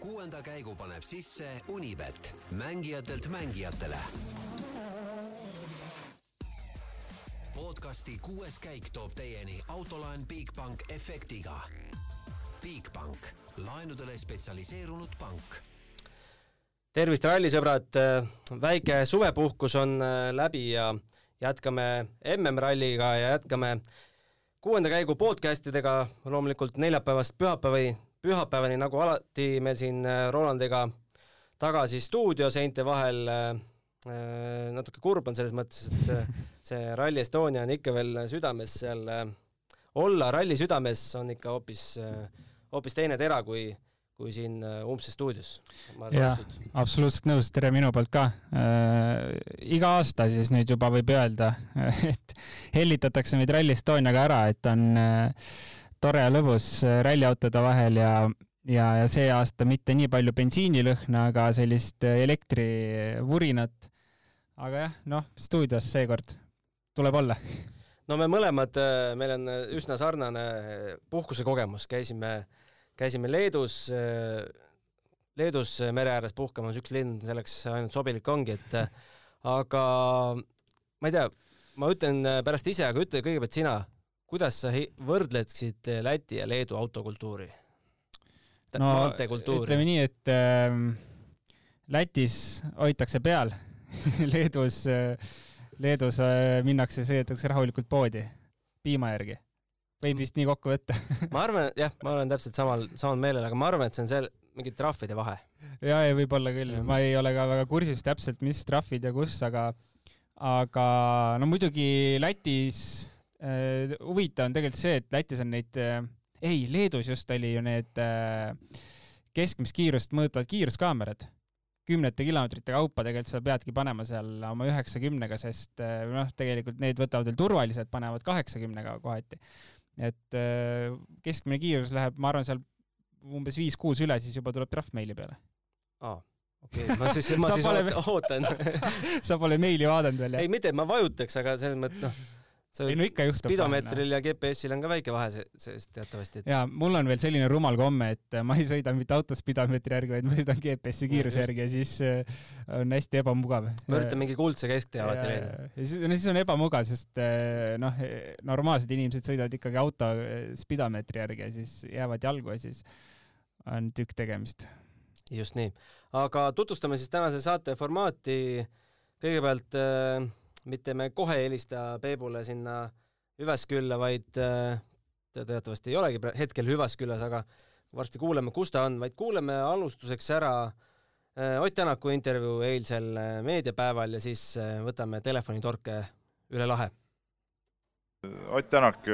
kuuenda käigu paneb sisse Unibet, mängijatelt mängijatele. podcasti kuues käik toob teieni autolaen Bigbank efektiga. Bigbank, laenudele spetsialiseerunud pank tervist, rallisõbrad, väike suvepuhkus on läbi ja jätkame MM-ralliga ja jätkame kuuenda käigu podcast idega loomulikult neljapäevast pühapäevani, pühapäevani nagu alati meil siin äh, Rolandiga tagasi stuudio seinte vahel. Äh, natuke kurb on selles mõttes, et see Rally Estonia on ikka veel südames seal. olla ralli südames on ikka hoopis, hoopis teine tera kui kui siin Umbse stuudios. jah, absoluutselt nõus, tere minu poolt ka äh,. iga aasta siis nüüd juba võib öelda, et hellitatakse meid Rally Estoniaga ära, et on äh, tore lõbus ralliautode vahel ja, ja, ja see aasta mitte nii palju bensiinilõhna, aga sellist elektrivurinat. aga jah, noh, stuudios seekord tuleb olla no me mõlemad, meil on üsna sarnane puhkusekogemus, käisime äh, käisime Leedus, Leedus mere ääres puhkamas, üks linn selleks ainult sobilik ongi, et aga ma ei tea, ma ütlen pärast ise, aga ütle kõigepealt sina, kuidas sa võrdleksid Läti ja Leedu autokultuuri? no ütleme nii, et äh, Lätis hoitakse peal Leedus äh,, Leedus äh, minnakse, sõidetakse rahulikult poodi piima järgi. Võib vist nii kokku võtta. Ma arvan, jah, ma olen täpselt samal, samal meelel, aga ma arvan, et see on seal mingi trahvide vahe. ja, ja võib-olla küll, ma ei ole ka väga kursis täpselt, mis trahvid ja kus, aga, aga no muidugi Lätis huvitav on tegelikult see, et Lätis on neid äh,, ei, Leedus just oli ju need äh, keskmist kiirust mõõtvad kiiruskaamerad kümnete kilomeetrite kaupa tegelikult sa peadki panema seal oma üheksakümnega, sest äh, noh, tegelikult need võtavad veel turvaliselt, panevad kaheksakümnega kohati et äh, keskmine kiirus läheb, ma arvan, seal umbes viis-kuus üle, siis juba tuleb trahv meili peale. aa, okei okay., ma siis, ma siis pole... ootan sa pole meili vaadanud veel, jah? ei, mitte, ma vajutaks, aga selles mõttes, noh ei no ikka juhtub. spidomeetril ja GPS-il on ka väike vahe sees teatavasti et.... ja mul on veel selline rumal komme, et ma ei sõida mitte auto spidomeetri järgi, vaid ma sõidan GPS-i kiiruse järgi ja siis äh, on hästi ebamugav. ma üritan mingi kuldse kesktee alati leida. ja siis, no siis on ebamugav, sest äh, noh, normaalsed inimesed sõidavad ikkagi auto äh, spidomeetri järgi ja siis jäävad jalgu ja siis on tükk tegemist. just nii, aga tutvustame siis tänase saate formaati. kõigepealt äh, mitte me kohe ei helista Peebule sinna Hüveskülla, vaid äh, ta teatavasti ei olegi hetkel Hüvesküllas, aga varsti kuuleme, kus ta on, vaid kuuleme alustuseks ära äh, Ott Tänaku intervjuu eilsel äh, meediapäeval ja siis võtame telefonitorke üle lahe. Ott Tänak,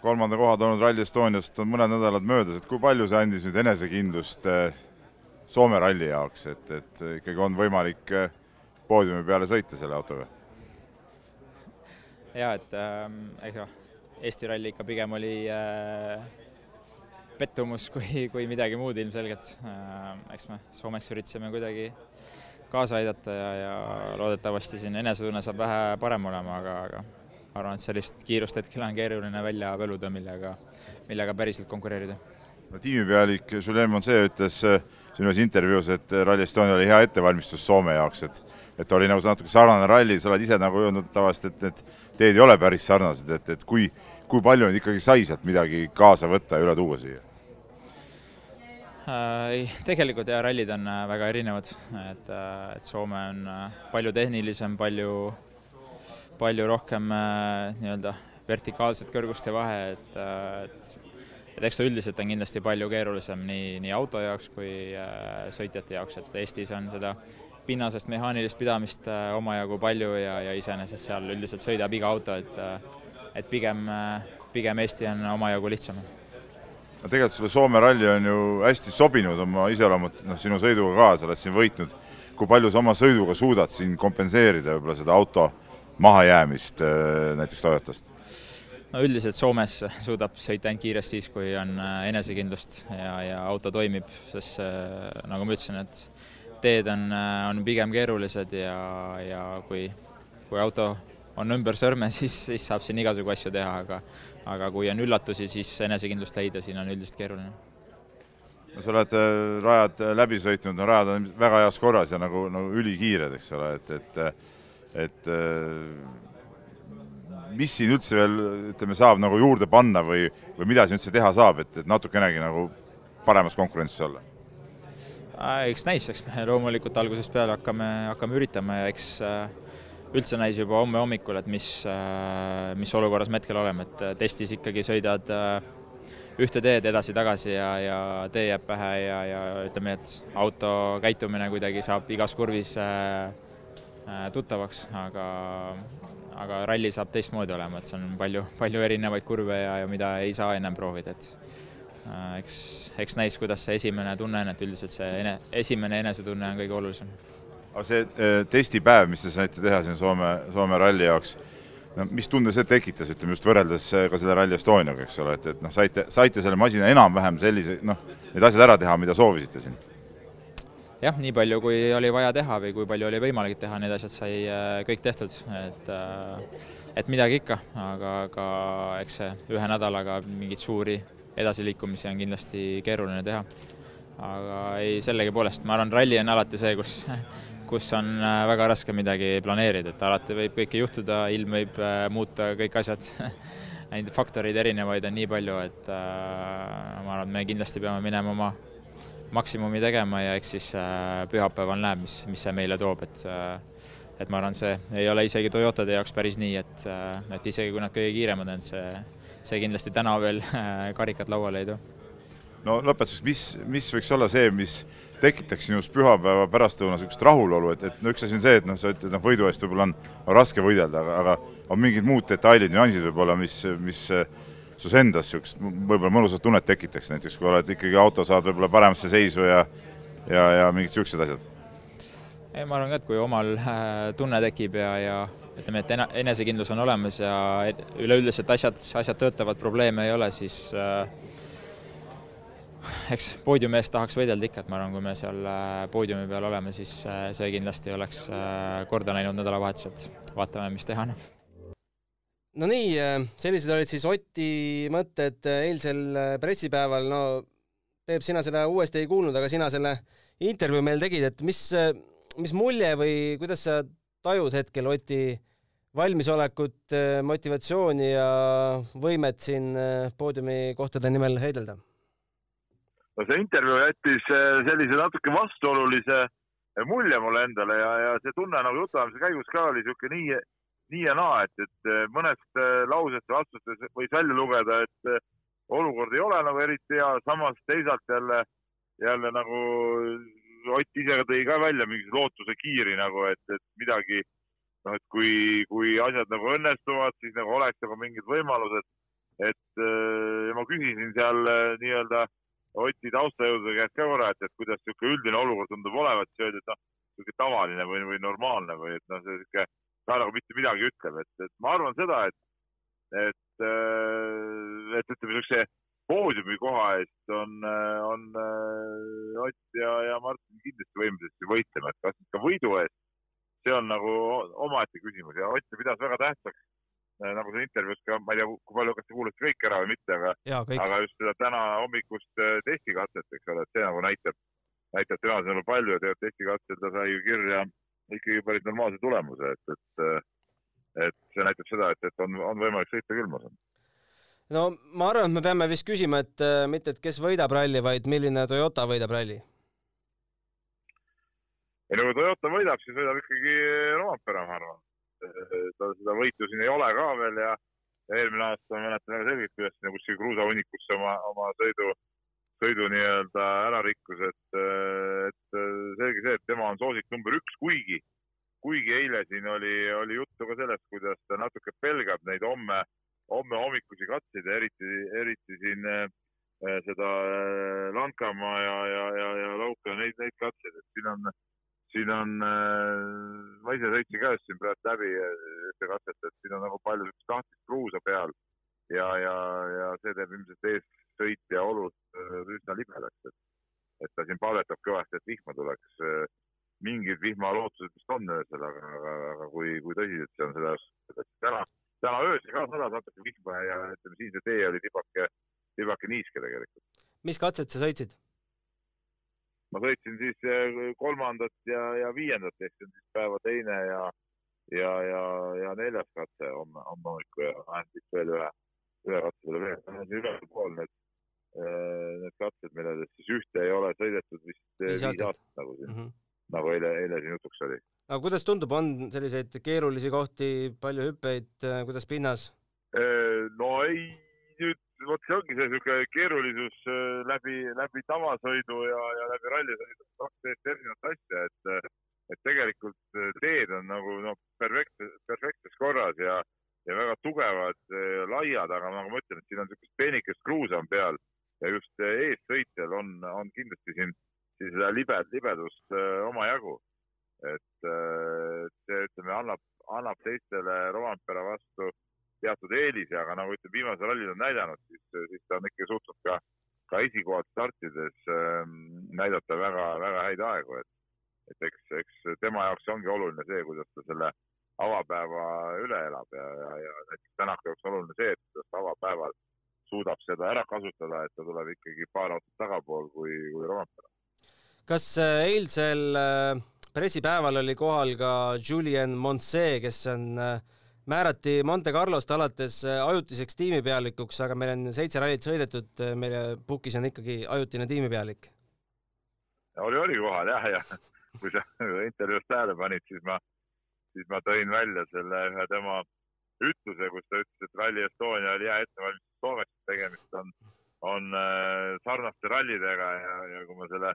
kolmanda koha toonud Rally Estoniast on mõned nädalad möödas, et kui palju see andis nüüd enesekindlust Soome ralli jaoks, et, et ikkagi on võimalik poodiumi peale sõita selle autoga? Ja et äh, ega Eesti ralli ikka pigem oli äh, pettumus kui, kui midagi muud ilmselgelt äh,. eks me Soomeks üritasime kuidagi kaasa aidata ja, ja loodetavasti siin enesetunne saab vähe parem olema, aga, aga ma arvan, et sellist kiirust hetkel on keeruline välja põluda, millega, millega päriselt konkureerida. no tiimipealik Julien Monse ütles äh, sinu intervjuus, et Rally Estonia oli hea ettevalmistus Soome jaoks, et et oli nagu natuke sarnane ralli, sa oled ise nagu öelnud tavaliselt, et need teed ei ole päris sarnased, et, et kui, kui palju nüüd ikkagi sai sealt midagi kaasa võtta ja üle tuua siia? Äh, ei, tegelikult jah, rallid on äh, väga erinevad, et, äh, et Soome on palju tehnilisem, palju, palju rohkem nii-öelda vertikaalset kõrguste vahe, et, et et eks ta üldiselt on kindlasti palju keerulisem nii, nii auto jaoks kui sõitjate jaoks, et Eestis on seda pinnasest mehaanilist pidamist äh, omajagu palju ja, ja iseenesest seal üldiselt sõidab iga auto, et äh, et pigem, äh, pigem Eesti on omajagu lihtsam. no tegelikult sulle Soome ralli on ju hästi sobinud oma iseloomult, noh, sinu sõiduga ka, sa oled siin võitnud. kui palju sa oma sõiduga suudad siin kompenseerida võib-olla seda auto mahajäämist näiteks Toyotast? no üldiselt Soomes suudab sõita ainult kiiresti siis, kui on enesekindlust ja, ja auto toimib, sest nagu ma ütlesin, et teed on, äh, on pigem keerulised ja, ja kui, kui auto on ümber sõrme, siis, siis saab siin igasugu asju teha, aga aga kui on üllatusi, siis enesekindlust leida siin on üldiselt keeruline. no sa oled äh, rajad läbi sõitnud, no rajad on väga heas korras ja nagu, nagu ülikiired, eks ole, et, et et mis siin üldse veel, ütleme, saab nagu juurde panna või, või mida siin üldse teha saab, et, et natukenegi nagu paremas konkurentsis olla? Eks näis, eks me loomulikult algusest peale hakkame, hakkame üritama ja eks äh, üldse näis juba homme hommikul, et mis, äh, mis olukorras me hetkel oleme, et äh, testis ikkagi sõidad ühte teed edasi-tagasi ja, ja tee jääb pähe ja, ja ütleme, et auto käitumine kuidagi saab igas kurvis tuttavaks, aga aga ralli saab teistmoodi olema, et seal on palju, palju erinevaid kurve ja, ja mida ei saa ennem proovida, et eks, eks näis, kuidas see esimene tunne on, et üldiselt see ene, esimene enesetunne on kõige olulisem. aga see äh, testipäev, mis te saite teha siin Soome, Soome ralli jaoks, no mis tunde see tekitas, ütleme just võrreldes äh, ka selle Rally Estoniaga, eks ole, et, et noh, saite, saite selle masina enam-vähem sellise noh, need asjad ära teha, mida soovisite siin jah, nii palju, kui oli vaja teha või kui palju oli võimalik teha, need asjad sai äh, kõik tehtud, et äh, et midagi ikka, aga, aga eks see ühe nädalaga mingeid suuri edasiliikumisi on kindlasti keeruline teha. aga ei, sellegipoolest, ma arvan, ralli on alati see, kus kus on äh, väga raske midagi planeerida, et alati võib kõike juhtuda, ilm võib muuta kõik asjad Neid faktoreid erinevaid on nii palju, et äh, ma arvan, et me kindlasti peame minema oma maksimumi tegema ja eks siis äh, pühapäeval näeb, mis, mis see meile toob, et äh, et ma arvan, see ei ole isegi Toyotade jaoks päris nii, et, äh, et isegi kui nad kõige kiiremad on, see, see kindlasti täna veel karikat lauale ei too. no lõpetuseks, mis, mis võiks olla see, mis tekitaks sinust pühapäeva pärastlõuna niisugust rahulolu, et, et no üks asi on see, et noh, sa ütled, noh, võidu eest võib-olla on, on raske võidelda, aga, aga on mingid muud detailid, nüansid võib-olla, mis, mis sus endas niisugust võib-olla mõnusat tunnet tekitaks, näiteks kui oled ikkagi auto saad võib-olla paremasse seisu ja ja, ja mingid niisugused asjad? ei, ma arvan ka, et kui omal äh, tunne tekib ja, ja ütleme, et enesekindlus on olemas ja üleüldiselt asjad, asjad töötavad, probleeme ei ole, siis äh, eks poodiumi eest tahaks võidelda ikka, et ma arvan, kui me seal äh, poodiumi peal oleme, siis äh, see kindlasti oleks korda läinud nädalavahetuselt. vaatame, mis teha on no nii, äh, sellised olid siis Oti mõtted äh, eilsel äh, pressipäeval, no Peep, sina seda uuesti ei kuulnud, aga sina selle intervjuu meil tegid, et mis, mis mulje või kuidas sa tajud hetkel Oti valmisolekut, motivatsiooni ja võimet siin poodiumi kohtade nimel heidelda? no see intervjuu jättis sellise natuke vastuolulise mulje mulle endale ja, ja see tunne nagu jutuajamise käigus ka oli niisugune nii nii ja naa, et, et mõnest lausest või vastustest võis välja lugeda, et olukord ei ole nagu eriti hea, samas teisalt jälle, jälle nagu Ott ise tõi ka välja mingi lootuse kiiri nagu, et, et midagi, noh, et kui, kui asjad nagu õnnestuvad, siis nagu oleks nagu mingid võimalused. et ja ma küsisin seal nii-öelda Oti taustajõudude käest ka korra, et, et kuidas niisugune üldine olukord tundub olevat, siis öeldi, et noh, niisugune tavaline või, või normaalne või et noh, see niisugune ta nagu mitte midagi ütleb, et, et ma arvan seda, et, et, äh, et ütleme, niisuguse poodiumi koha eest on, äh, on äh, Ott ja, ja Martin kindlasti võimelised võitlema, et kas ka võidu eest, see on nagu omaette küsimus ja Ott pidas väga tähtsaks nagu see intervjuus ka, ma ei tea, kui palju, kas te kuulasite kõik ära või mitte, aga, aga just seda täna hommikust testikatset, eks ole, et see nagu näitab, näitab tänasel nagu palju ja tegelikult testikatsel ta sai ju kirja ikkagi päris normaalse tulemuse, et, et, et see näitab seda, et, et on, on võimalik sõita küll, ma saan. No ma arvan, et me peame vist küsima, et äh, mitte, et kes võidab ralli, vaid milline Toyota võidab ralli? ei no kui Toyota võidab, siis võidab ikkagi Rompera, ma arvan. ta seda võitu siin ei ole ka veel ja eelmine aasta ma mäletan väga selgelt, kuidas sinna kuskil kruusahunikusse oma, oma sõidu sõidu nii-öelda ära rikkus, et, et selge see, et tema on soosik number üks, kuigi, kuigi eile siin oli, oli juttu ka sellest, kuidas ta natuke pelgab neid homme, homme hommikusi katseid ja eriti, eriti siin äh, seda äh, Lankamaa ja, ja, ja, ja Lauka, neid, neid katseid, et siin on, siin on äh,, ma ise sõitsin ka just siin praegu läbi ühte katset, et siin on nagu palju sellist tahtlist kruusa peal ja, ja, ja see teeb ilmselt ees sõitja olud äh, üsna libedaks, et, et ta siin palvetab kõvasti, et vihma tuleks. Äh, mingid vihmalootused vist on öösel, aga, aga, aga kui, kui tõsiselt see on seda, täna, täna öösel ka sadas natuke vihma ja ütleme, siin see tee oli tibake, tibake niiske tegelikult. mis katset sa sõitsid? ma sõitsin siis äh, kolmandat ja, ja viiendat ehk see on siis päeva teine ja, ja, ja, ja neljas katse homme, homme hommikul ja lähen siis veel ühe, ühe katse peale veel. Need on ühel pool need, need katsed, milles siis ühte ei ole sõidetud vist viis aastat, aastat nagu siin mm, -hmm. Nagu eile, eile siin jutuks oli. aga kuidas tundub, on selliseid keerulisi kohti, palju hüppeid, kuidas pinnas? no ei, nüüd vot see ongi see niisugune keerulisus läbi, läbi tavasõidu ja, ja läbi rallisõidu, kaks täiesti erinevat asja, et et tegelikult teed on nagu noh, perfekt, perfektses korras ja, ja väga tugevad, laiad, aga nagu ma ütlen, et siin on niisugust peenikest kruusa on peal ja just eessõitjal on, on kindlasti siin siis seda libed, libedust omajagu. et see, ütleme, annab, annab teistele Rompera vastu teatud eelise, aga nagu ütleme, viimasel rallil on näidanud, siis, siis ta on ikka suutnud ka, ka esikohad startides ähm, näidata väga-väga häid aegu, et, et eks, eks tema jaoks ongi oluline see, kuidas ta selle avapäeva üle elab ja, ja, ja näiteks Tänaku jaoks oluline see, et kuidas ta avapäeval suudab seda ära kasutada, et ta tuleb ikkagi paar autot tagapool kui, kui Rompera. Kas äh, eilsel äh, pressipäeval oli kohal ka Julien Monse, kes on äh, määrati Monte Carlost alates ajutiseks tiimipealikuks, aga meil on seitse rallit sõidetud, meile pukis on ikkagi ajutine tiimipealik. oli, oli kohal jah, ja kui sa intervjuus tähele panid, siis ma, siis ma tõin välja selle ühe tema ütluse, kus ta ütles, et Rally Estonia oli hea ettevalmistus Soomeks, tegemist on, on sarnaste rallidega ja, ja kui ma selle,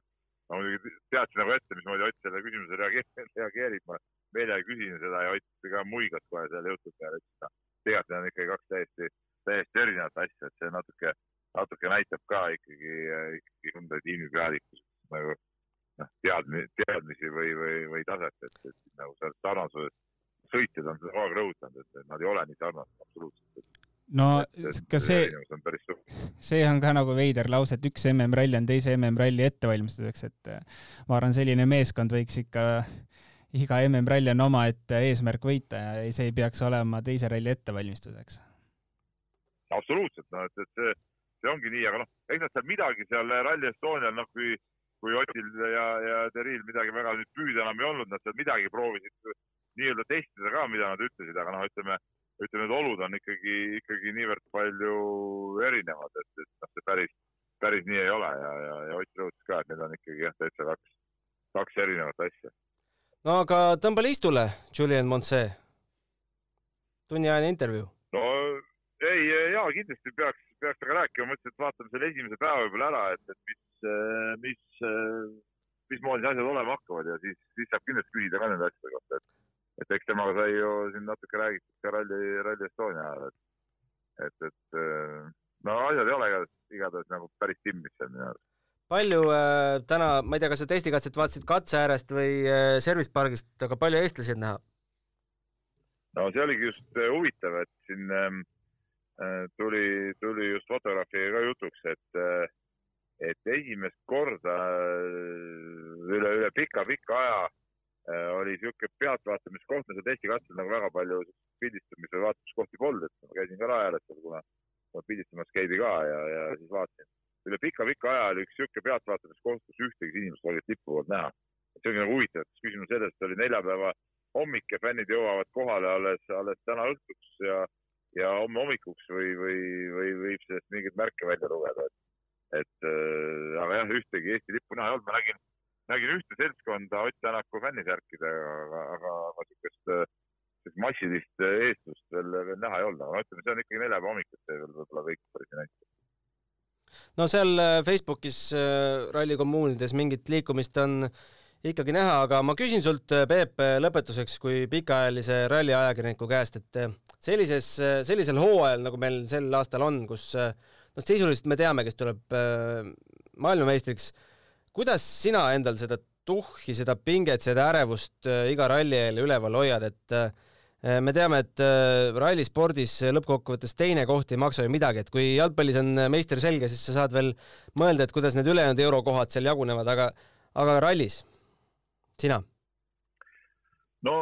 ma muidugi teadsin nagu ette, mismoodi Ott selle küsimuse reageerib, reageerib, ma meelega küsisin seda ja Ott ka muigas kohe selle jutu peale, ütles, et tegelikult need on ikkagi kaks täiesti, täiesti erinevat asja, et see natuke, natuke näitab ka ikkagi, ikkagi Hyundai tiimi pealikus nagu noh, teadmi-, teadmisi või, või, või taset, et, et nagu seal sarnasused, sõitjad on seda kogu aeg rõhutanud, et nad ei ole nii sarnased absoluutselt. No ka see, see on ka nagu veider lause, et üks MM-ralli on teise MM-ralli ettevalmistuseks, et ma arvan, selline meeskond võiks ikka iga MM-ralli on omaette eesmärk võita ja see ei peaks olema teise ralli ettevalmistuseks. absoluutselt, no et, et see, see ongi nii, aga noh, eks nad seal midagi seal Rally Estonial, noh, kui, kui Otil ja, ja Teril midagi väga nüüd püüda enam ei olnud, nad seal midagi proovisid nii-öelda testida ka, mida nad ütlesid, aga noh, ütleme, ütleme, need olud on ikkagi, ikkagi niivõrd palju erinevad, et, et noh, see päris, päris nii ei ole ja, ja, ja Ott rõhutas ka, et need on ikkagi jah, täitsa kaks, kaks erinevat asja no aga tõmba liistule, Julian Monse. tunniajane intervjuu. no ei, jaa, kindlasti peaks, peaks temaga rääkima, mõtlesin, et vaatame selle esimese päeva võib-olla ära, et, et mis, mis, mismoodi asjad olema hakkavad ja siis, siis saab kindlasti küsida ka nende asjade kohta, et, et eks temaga sai ju siin natuke räägitud ka Rally, Rally Estonia ajal, et, et, et no asjad ei ole igatahes nagu päris timmis seal minu arust palju äh, täna, ma ei tea, kas sa testikatset vaatasid katse äärest või äh, service pargist, aga palju eestlasi on näha? no see oligi just äh, huvitav, et siin ähm, äh, tuli, tuli just fotograafiga ka jutuks, et äh, et esimest korda äh, üle, üle pika-pika aja äh, oli niisugune pealtvaatamiskoht, no seal testikatsel nagu väga palju pildistamise või vaatamiskohti polnud, et ma käisin ka raja ääres seal, kuna ma pildistamas käidi ka ja, ja siis vaatasin üle pika-pika aja oli üks niisugune pealtvaatamiskoht, kus ühtegi inimest oli tippu poolt näha. see ongi nagu huvitav, et küsimus selles, et oli neljapäeva hommik ja fännid jõuavad kohale alles, alles täna õhtuks ja, ja homme hommikuks või, või, või võib sellest mingeid märke välja lugeda, et, et äh, aga jah, ühtegi Eesti lippu näha ei olnud, ma nägin, nägin ühte seltskonda Ott Tänaku fännisärkidega, aga, aga, aga niisugust äh, massilist eestlust veel, veel näha ei olnud, aga ütleme, see on ikkagi neljapäeva hommik, et see veel võib-olla kõik päris ei näita no seal äh, Facebookis äh, ralli kommuunides mingit liikumist on ikkagi näha, aga ma küsin sult, äh, Peep, lõpetuseks kui pikaajalise ralliajakirjaniku käest, et sellises, sellisel hooajal, nagu meil sel aastal on, kus noh, sisuliselt me teame, kes tuleb maailmameistriks, kuidas sina endal seda tuhhi, seda pinget, seda ärevust iga ralli eel üleval hoiad, et Äh, me teame, et äh, rallispordis lõppkokkuvõttes teine koht ei maksa ju midagi, et kui jalgpallis on äh, meister selge, siis sa saad veel mõelda, et kuidas need ülejäänud eurokohad seal jagunevad, aga, aga rallis, sina? no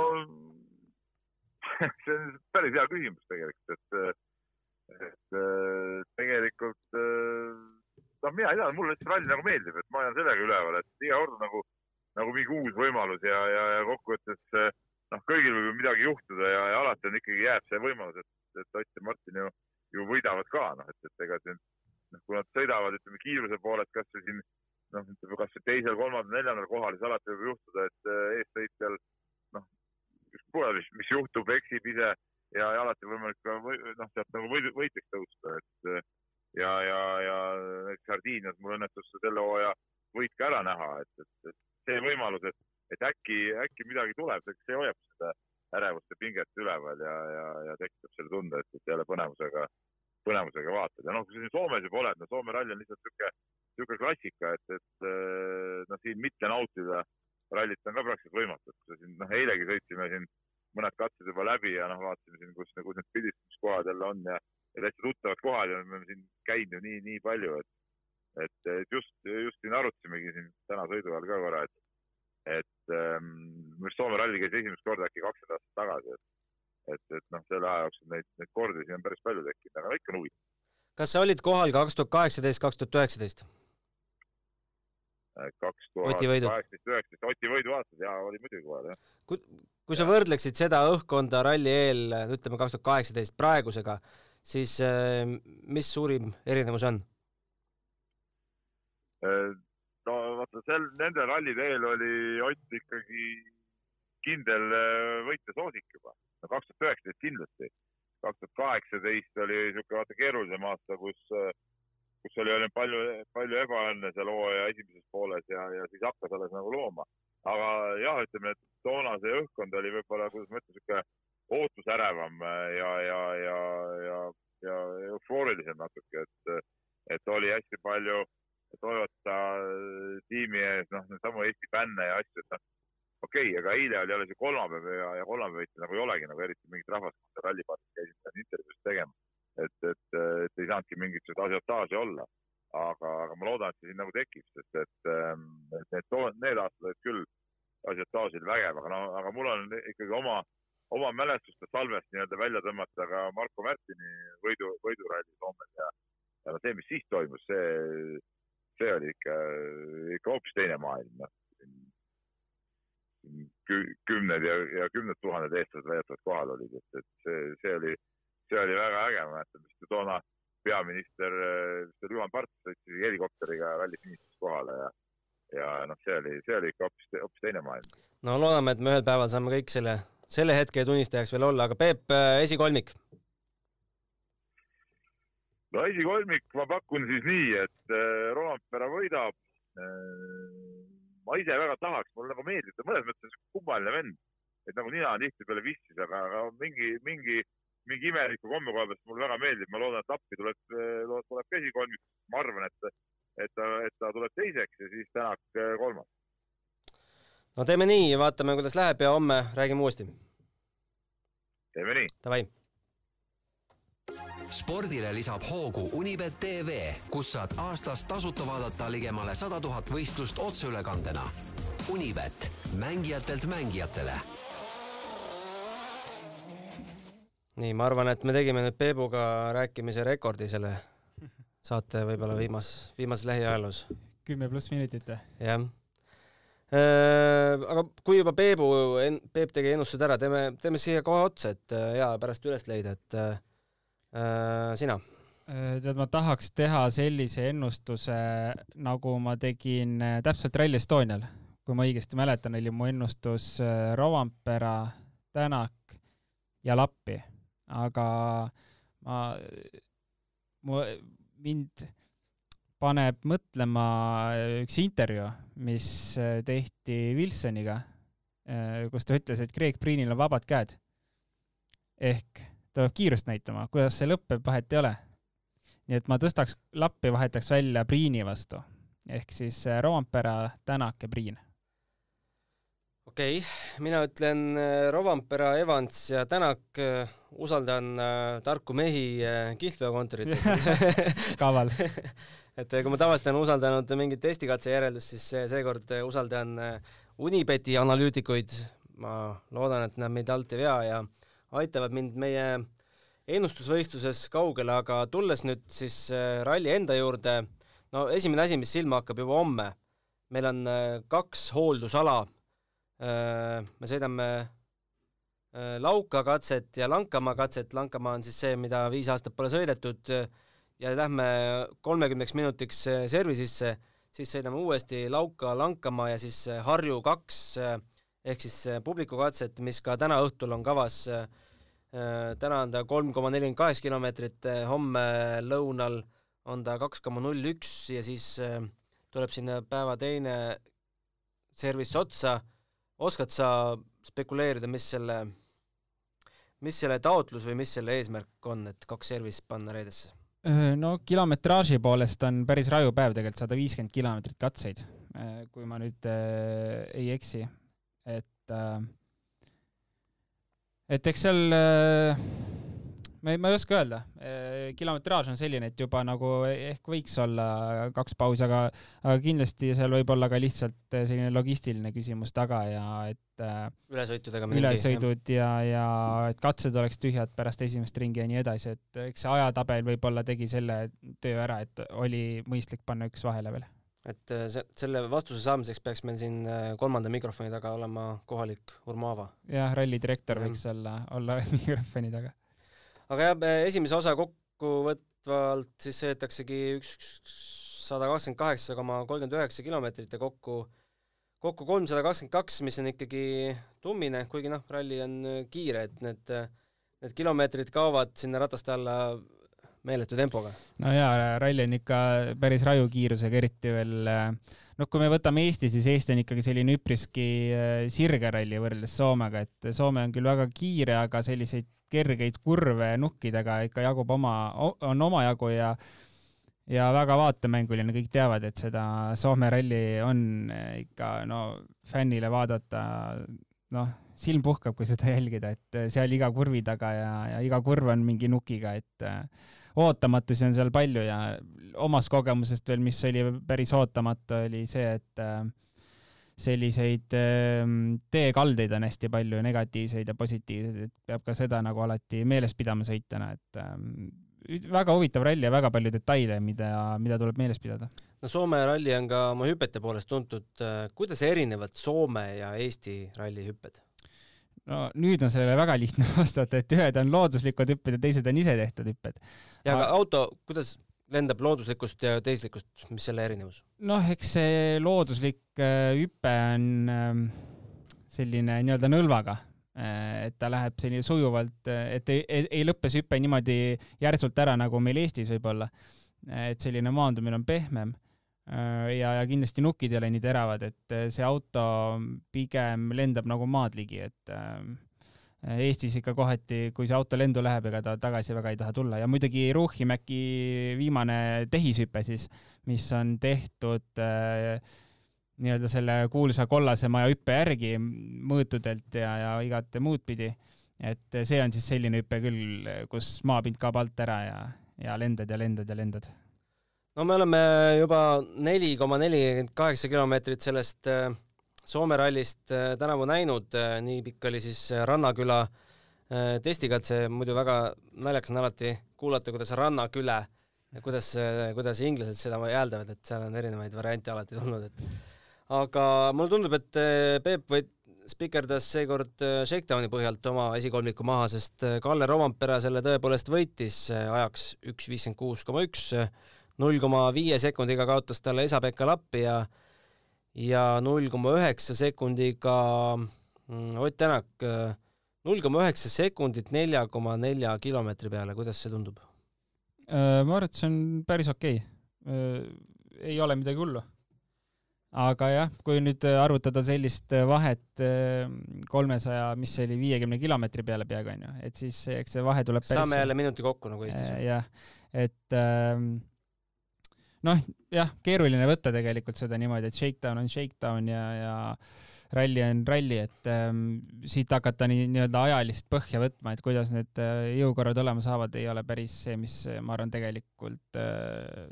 see on päris hea küsimus tegelikult, et, et tegelikult no mina ei tea, mulle lihtsalt ralli nagu meeldib, et ma olen sellega üleval, et iga kord nagu, nagu mingi uus võimalus ja, ja, ja kokkuvõttes noh, kõigil võib ju midagi juhtuda ja, ja alati on ikkagi jääb see võimalus, et, et Ott ja Martin ju, ju võidavad ka, noh, et, et ega siin noh, kui nad sõidavad, ütleme kiiruse poolest kasvõi siin noh, ütleme kasvõi teisel, kolmandal, neljandal kohal, siis alati võib juhtuda, et eessõitjal noh, ükskõik mis, mis juhtub, eksib ise ja, ja alati võimalik ka või, noh, sealt nagu võid, võitjaks tõusta, et ja, ja, ja näiteks Sardiinias mul õnnestus selle hooaja võit ka ära näha, et, et, et see võimalus, et, et äkki, äkki midagi tuleb, see hoiab seda ärevust ja pinget üleval ja, ja, ja tekitab selle tunde, et, et jälle põnevusega, põnevusega vaatad. Ja noh, kui sa siin Soomes juba oled, no Soome ralli on lihtsalt niisugune, niisugune klassika, et, et noh, siin mitte nautida rallit on ka praktiliselt võimatu, et siin, noh, eilegi sõitsime siin mõned katsed juba läbi ja noh, vaatasime siin, kus, kus need pildistamiskohad jälle on ja, ja täitsa tuttavad kohad ja me oleme siin käinud ju nii, nii palju, et, et, et just, just siin arutasimegi siin täna sõidu ajal ka korra, et, et minu arust Soome ralli käis esimest korda äkki kakskümmend aastat tagasi, et, et, et noh, selle aja jooksul neid, neid kordi siin on päris palju tekkinud, aga ikka on huvitav. kas sa olid kohal kaks tuhat kaheksateist, kaks tuhat üheksateist? kaks tuhat kaheksateist, üheksateist, Oti võidu aastas ja oli muidugi kohal, jah. kui, kui sa võrdleksid seda õhkkonda ralli eel, ütleme kaks tuhat kaheksateist praegusega, siis äh, mis suurim erinevus on? Äh, no vaata, sel, nende rallide eel oli Ott ikkagi kindel äh, võitjasoosik juba. no kaks tuhat üheksateist kindlasti. kaks tuhat kaheksateist oli niisugune vaata keerulisem aasta, kus kus oli ainult palju, palju ebaõnne seal hooaja esimeses pooles ja, ja siis hakkas alles nagu looma. aga jah, ütleme, et toona see õhkkond oli võib-olla, kuidas ma ütlen, niisugune ootusärevam ja, ja, ja, ja, ja eufoorilisem natuke, et, et oli hästi palju Toyota tiimi ees, noh, needsamu Eesti fänne ja asju, et noh, okei okay,, aga eile oli jälle see kolmapäev ja, ja kolmapäeviti nagu ei olegi nagu eriti mingit rahvast, kus rallipaadis käisid seal intervjuusid tegema et, et, et ei saanudki seda asiotaaži olla. aga, aga ma loodan, et see siin nagu tekib, sest et, ähm, et need, need aastad olid küll asiotaažil vägev, aga no, aga mul on ikkagi oma, oma mälestuste salvest nii-öelda välja tõmmata ka Marko Märtini võidu, võiduralli Soomes ja, ja see, mis siis toimus, see, see oli ikka, ikka hoopis teine maailm, noh kümned ja, ja kümned tuhanded eestlased väidetavalt kohal olid, et, et see, see oli see oli väga äge, ma mäletan, vist toona peaminister, vist oli Juhan Parts, sõitis helikopteriga ralli finišis kohale ja, ja noh, see oli, see oli ikka hoopis, hoopis teine maailm. no loodame, et me ühel päeval saame kõik selle, selle hetke tunnistajaks veel olla, aga Peep, äh, esikolmik? no esikolmik ma pakun siis nii, et äh, Rompera võidab äh,. ma ise väga tahaks, mulle nagu meeldib, ta mõnes mõttes kummaline vend, et nagu nina tihtipeale vissis, aga, aga mingi, mingi mingi imeliku komme koha pealt mulle väga meeldib, ma loodan, et appi tuleb, tuleb ka esikolmik, ma arvan, et, et ta, et ta tuleb teiseks ja siis Tänak kolmas. No teeme nii, vaatame, kuidas läheb ja homme räägime uuesti. teeme nii. Davai spordile lisab hoogu Unibet tv, kus saad aastas tasuta vaadata ligemale sada tuhat võistlust otseülekandena. Unibet, mängijatelt mängijatele nii, ma arvan, et me tegime nüüd Peebuga rääkimise rekordi selle saate võib-olla viimas, viimases lähiajaloos. kümme pluss minutit või? jah. Äh, aga kui juba Peebu, Peep tegi ennustused ära, teeme, teeme siia kohe otsa, et äh, hea pärast üles leida, et äh, sina? Äh, tead, ma tahaks teha sellise ennustuse, nagu ma tegin täpselt Rally Estonial. kui ma õigesti mäletan, oli mu ennustus Rovanpera, Tänak ja Lappi aga ma, mu, mind paneb mõtlema üks intervjuu, mis tehti Wilsoniga, kus ta ütles, et Craig Priinil on vabad käed. ehk ta peab kiirust näitama, kuidas see lõpeb, vahet ei ole. nii et ma tõstaks lappi, vahetaks välja Priini vastu ehk siis Roompere, Tänak ja Priin okei okay., mina ütlen äh, Rovanpera, Evans ja Tänak, äh, usaldan äh, tarku mehi kihlveokontorites kaval et kui ma tavaliselt olen usaldanud mingit testikatse järeldust, siis seekord usaldan Unibeti analüütikuid. ma loodan, et nad meid alt ei vea ja aitavad mind meie ennustusvõistluses kaugele, aga tulles nüüd siis ralli enda juurde, no esimene asi, mis silma hakkab juba homme, meil on kaks hooldusala. me sõidame Lauka katset ja Lankamaa katset, Lankamaa on siis see, mida viis aastat pole sõidetud ja lähme kolmekümneks minutiks servisisse, siis sõidame uuesti Lauka, Lankamaa ja siis Harju kaks ehk siis publikukatset, mis ka täna õhtul on kavas äh, Äh, täna on ta kolm koma nelikümmend kaheksa kilomeetrit, äh, homme lõunal on ta kaks koma null üks ja siis äh, tuleb sinna päeva teine service otsa. oskad sa spekuleerida, mis selle, mis selle taotlus või mis selle eesmärk on, et kaks service'i panna reedesse? No kilometraaži poolest on päris raju päev tegelikult, sada viiskümmend kilomeetrit katseid, kui ma nüüd äh, ei eksi, et äh, et eks seal äh, ma ei, ma ei oska öelda, äh, kilometraaž on selline, et juba nagu ehk võiks olla kaks pausi, aga, aga kindlasti seal võib olla ka lihtsalt selline logistiline küsimus taga ja et äh, ülesõitudega ülesõidud ja, ja et katsed oleks tühjad pärast esimest ringi ja nii edasi, et eks see ajatabel võib-olla tegi selle töö ära, et oli mõistlik panna üks vahele veel et see, selle vastuse saamiseks peaks meil siin kolmanda mikrofoni taga olema kohalik Urmo Aava. jah, rallidirektor võiks olla, olla mikrofoni taga. Aga jah, esimese osa kokkuvõtvalt siis sõidetaksegi üks sada kakskümmend kaheksa koma kolmkümmend üheksa kilomeetrit ja kokku, kokku kolmsada kakskümmend kaks, mis on ikkagi tummine, kuigi noh, ralli on kiire, et need, need kilomeetrid kaovad sinna rataste alla meeletu tempoga. no jaa, ralli on ikka päris raju kiirusega, eriti veel noh, kui me võtame Eesti, siis Eesti on ikkagi selline üpriski äh, sirge ralli võrreldes Soomega, et Soome on küll väga kiire, aga selliseid kergeid kurve nukkidega ikka jagub oma, on omajagu ja ja väga vaatemänguline, kõik teavad, et seda Soome ralli on ikka no fännile vaadata noh, silm puhkab, kui seda jälgida, et seal iga kurvi taga ja, ja iga kurv on mingi nukiga, et ootamatusi on seal palju ja omast kogemusest veel, mis oli päris ootamatu, oli see, et äh, selliseid ähm, teekaldeid on hästi palju, negatiivseid ja positiivseid, et peab ka seda nagu alati meeles pidama sõitjana, et ähm, väga huvitav ralli ja väga palju detaile, mida, mida tuleb meeles pidada. no Soome ralli on ka oma hüpete poolest tuntud. Äh, kuidas erinevad Soome ja Eesti rallihüpped? no nüüd on sellele väga lihtne vastata, et ühed on looduslikud hüpped ja teised on ise tehtud hüpped. ja aga auto, kuidas lendab looduslikust ja teislikust, mis selle erinevus? noh, eks see looduslik äh, hüpe on ähm, selline nii-öelda nõlvaga, äh, et ta läheb selline sujuvalt, äh, et ei, ei, ei lõppe see hüpe niimoodi järsult ära, nagu meil Eestis võib-olla. et selline maandumine on pehmem ja, ja kindlasti nukid ei ole nii teravad, et see auto pigem lendab nagu maad ligi, et äh, Eestis ikka kohati, kui see auto lendu läheb, ega ta tagasi väga ei taha tulla ja muidugi Ruuhimäki viimane tehishüpe siis, mis on tehtud äh, nii-öelda selle kuulsa kollase maja hüppe järgi mõõtudelt ja, ja igat muud pidi. et see on siis selline hüpe küll, kus maapind kaob alt ära ja, ja lendad ja lendad ja lendad no me oleme juba neli koma nelikümmend kaheksa kilomeetrit sellest äh, Soome rallist äh, tänavu näinud, äh, nii pikk oli siis Rannaküla testikatse, muidu väga naljakas on alati kuulata, kuidas Rannaküle, kuidas, kuidas inglased seda hääldavad, et seal on erinevaid variante alati tulnud, et aga mulle tundub, et Peep võit-, spikerdas seekord Shakedowni põhjalt oma esikolmiku maha, sest Kalle Rovampere selle tõepoolest võitis ajaks üks viiskümmend kuus koma üks null koma viie sekundiga kaotas talle Esa-Pekka Lappi ja ja null koma üheksa sekundiga mm, Ott Tänak, null koma üheksa sekundit nelja koma nelja kilomeetri peale, kuidas see tundub? Äh, ma arvan, et see on päris okei okay.. Äh, ei ole midagi hullu. aga jah, kui nüüd arvutada sellist vahet äh, kolmesaja, mis see oli, viiekümne kilomeetri peale peaaegu onju, et siis eks see vahe tuleb päris saame jälle minuti kokku nagu Eestis. jah, et äh, noh, jah, keeruline võtta tegelikult seda niimoodi, et shakedown on shakedown ja, ja ralli on ralli, et ähm, siit hakata nii, nii-öelda ajalist põhja võtma, et kuidas need äh, jõukorrad olema saavad, ei ole päris see, mis ma arvan, tegelikult äh,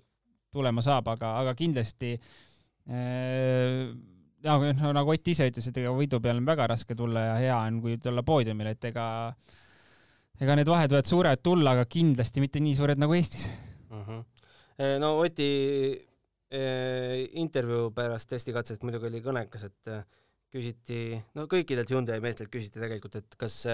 tulema saab, aga, aga kindlasti äh, nagu, nagu Ott ise ütles, et ega võidu peale on väga raske tulla ja hea on, kui tulla poodiumile, et ega ega need vahed võivad suured tulla, aga kindlasti mitte nii suured nagu Eestis no Oti intervjuu pärast testikatset muidugi oli kõnekas, et küsiti, no kõikidelt Hyundai meestelt küsiti tegelikult, et kas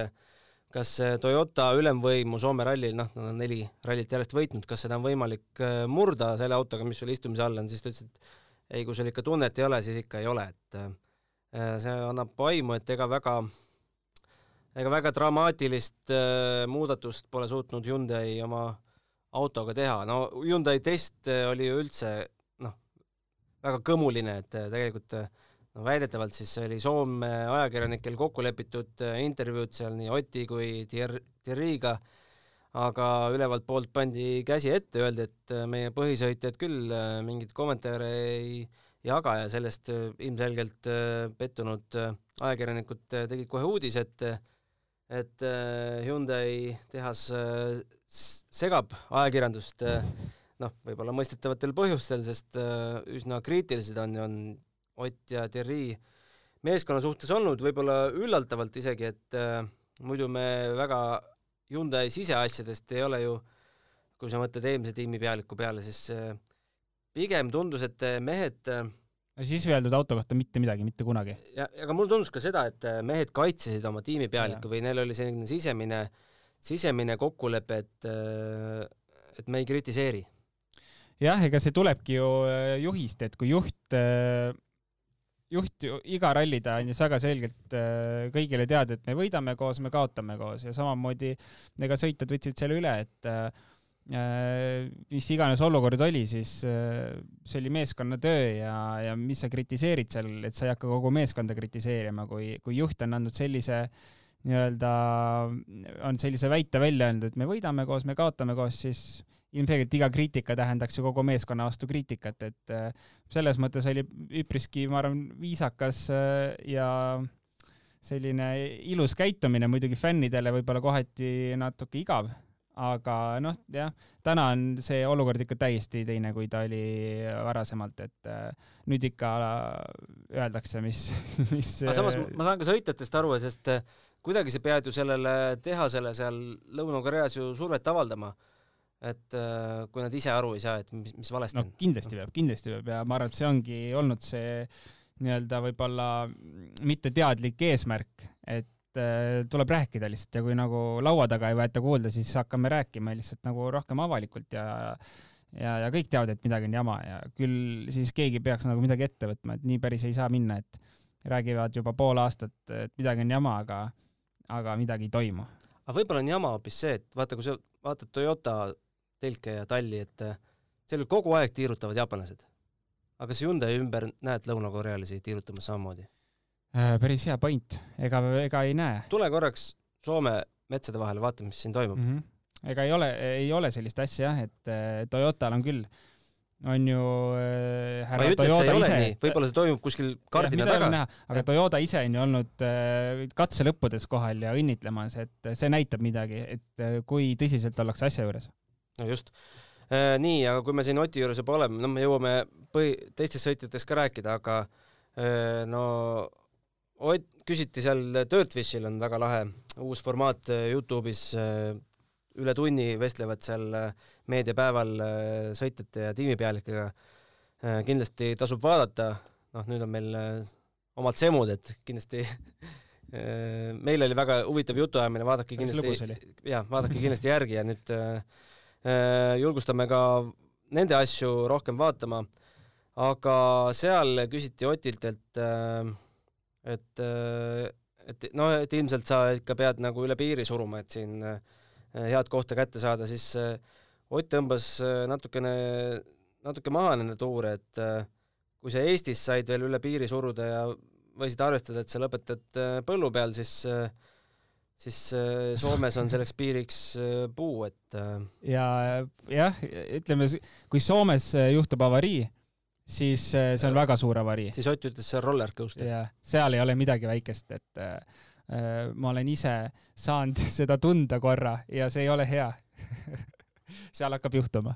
kas Toyota ülemvõimu Soome rallil, noh, nad on neli rallit järjest võitnud, kas seda on võimalik murda selle autoga, mis sul istumise all on, siis ta ütles, et ei, kui sul ikka tunnet ei ole, siis ikka ei ole, et see annab aimu, et ega väga ega väga dramaatilist äh, muudatust pole suutnud Hyundai oma autoga teha, no Hyundai test äh, oli ju üldse noh, väga kõmuline, et äh, tegelikult äh, no väidetavalt siis oli Soome ajakirjanikel kokku lepitud intervjuud seal nii Oti kui Thierry, Thierry'ga, aga ülevalt poolt pandi käsi ette, öeldi, et meie põhisõitjad küll mingeid kommentaare ei jaga ja sellest ilmselgelt pettunud ajakirjanikud tegid kohe uudise, et et Hyundai tehas segab ajakirjandust äh, noh, võib-olla mõistetavatel põhjustel, sest üsna kriitilised on, on Ott ja Thierry meeskonna suhtes olnud, võib-olla üllatavalt isegi, et muidu me väga Hyundai siseasjadest ei ole ju, kui sa mõtled eelmise tiimi pealiku peale, siis pigem tundus, et mehed no siis ei öeldud auto kohta mitte midagi, mitte kunagi. ja, aga mulle tundus ka seda, et äh, mehed kaitsesid oma tiimi pealikku või neil oli selline sisemine, sisemine kokkulepe, et, äh, et me ei kritiseeri. jah, ega see tulebki ju äh, juhist, et kui juht, juht iga ralli ta andis väga selgelt kõigile teada, et me võidame koos, me kaotame koos ja samamoodi ega sõitjad võtsid selle üle, et Äh, mis iganes olukord oli, siis äh, see oli meeskonnatöö ja, ja mis sa kritiseerid seal, et sa ei hakka kogu meeskonda kritiseerima, kui, kui juht on andnud sellise nii-öelda, on sellise väite välja öelnud, et me võidame koos, me kaotame koos, siis ilmselgelt iga kriitika tähendaks ju kogu meeskonna vastu kriitikat, et äh, selles mõttes oli üpriski, ma arvan, viisakas ja selline ilus käitumine, muidugi fännidele võib-olla kohati natuke igav aga noh, jah, täna on see olukord ikka täiesti teine, kui ta oli varasemalt, et äh, nüüd ikka öeldakse, mis, mis aga samas ma saan ka sõitjatest aru, sest äh, kuidagi sa pead ju sellele tehasele seal Lõuna-Koreas ju survet avaldama. et äh, kui nad ise aru ei saa, et mis, mis valesti no, on. kindlasti peab, kindlasti peab ja ma arvan, et see ongi olnud see nii-öelda võib-olla mitteteadlik eesmärk, et Äh, tuleb rääkida lihtsalt ja kui nagu laua taga ei võeta kuulda, siis hakkame rääkima lihtsalt nagu rohkem avalikult ja ja, ja kõik teavad, et midagi on jama ja küll siis keegi peaks nagu midagi ette võtma, et nii päris ei saa minna, et räägivad juba pool aastat, et midagi on jama, aga, aga midagi ei toimu. aga võib-olla on jama hoopis see, et vaata, kui sa vaatad Toyota telke ja talli, et seal kogu aeg tiirutavad jaapanlased. aga kas Hyundai ümber näed lõunakorealasi tiirutamas samamoodi? Äh, päris hea point, ega, ega ei näe. tule korraks Soome metsade vahele, vaata, mis siin toimub mm. -hmm. ega ei ole, ei ole sellist asja jah, et äh, Toyotal on küll, on ju äh, härra Toyota ise. võib-olla see toimub kuskil kardina taga. aga ja. Toyota ise on ju olnud äh, katselõppudes kohal ja õnnitlemas, et see näitab midagi, et äh, kui tõsiselt ollakse asja juures. no just äh,. nii, aga kui me siin Oti juures juba oleme, no me jõuame põhi, teistest sõitjatest ka rääkida, aga äh, no Ott, küsiti seal, Dirtfishil on väga lahe uus formaat äh, Youtube'is, äh, üle tunni vestlevad seal äh, meediapäeval sõitjate ja tiimipealikega. kindlasti tasub vaadata, noh, nüüd on meil omad semud, et kindlasti meil oli väga huvitav jutuajamine, vaadake kindlasti, jaa, vaadake kindlasti järgi ja nüüd julgustame ka nende asju rohkem vaatama, aga seal küsiti Otilt, et äh, et, äh, et no, et ilmselt sa ikka pead nagu üle piiri suruma, et siin äh, head kohta kätte saada, siis äh, Ott tõmbas natukene, natuke maha nende tuure, et kui sa Eestis said veel üle piiri suruda ja võisid arvestada, et sa lõpetad põllu peal, siis siis Soomes on selleks piiriks puu, et ja jah, ütleme, kui Soomes juhtub avarii, siis äh, see on väga suur avarii. siis Ott ütles, see on roller coaster. jah, seal ei ole midagi väikest, et äh, äh ma olen ise saanud seda tunda korra ja see ei ole hea seal hakkab juhtuma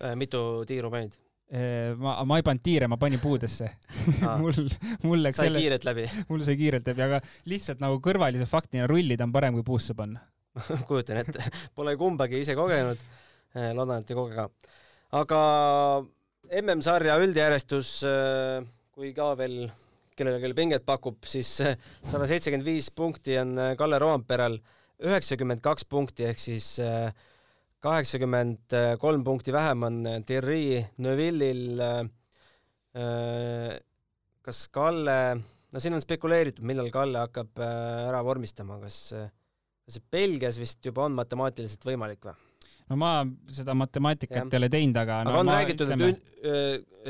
äh,. mitu tiiru panid? Äh, ma, ma ei pannud tiire, ma panin puudesse mul, mul läks sai selle... kiirelt läbi? mul sai kiirelt läbi, aga lihtsalt nagu kõrvalise faktina rullida on parem kui puusse panna kujutan ette, pole kumbagi ise kogenud. loodan, et ei koge ka. aga MM-sarja üldjärjestus, kui ka veel kellele küll pinget pakub, siis sada seitsekümmend viis punkti on Kalle Roomperal, üheksakümmend kaks punkti ehk siis kaheksakümmend kolm punkti vähem on Thierry Neuvillil. kas Kalle, no siin on spekuleeritud, millal Kalle hakkab ära vormistama, kas, kas Belgias vist juba on matemaatiliselt võimalik või? No ma seda matemaatikat ei ole teinud, aga aga no, on ma, räägitud, et,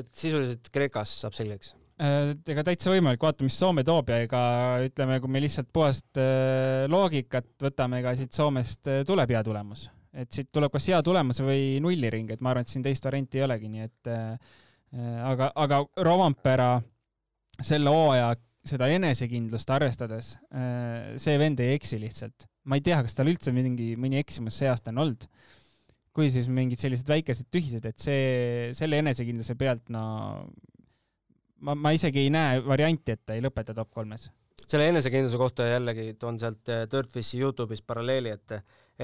et sisuliselt Kreekas saab selgeks? Äh, ega täitsa võimalik, vaata, mis Soome toob ja ega ütleme, kui me lihtsalt puhast loogikat võtame, ega siit Soomest tuleb hea tulemus. et siit tuleb kas hea tulemus või nulliring, et ma arvan, et siin teist varianti ei olegi, nii et aga, aga Rovampera selle hooaja seda enesekindlust arvestades, see vend ei eksi lihtsalt. ma ei tea, kas tal üldse mingi, mõni eksimus see aasta on olnud kui siis mingid sellised väikesed tühised, et see, selle enesekindluse pealt, no ma, ma isegi ei näe varianti, et ta ei lõpeta top kolmes. selle enesekindluse kohta jällegi toon sealt eh, Dirtfishi Youtube'is paralleeli, et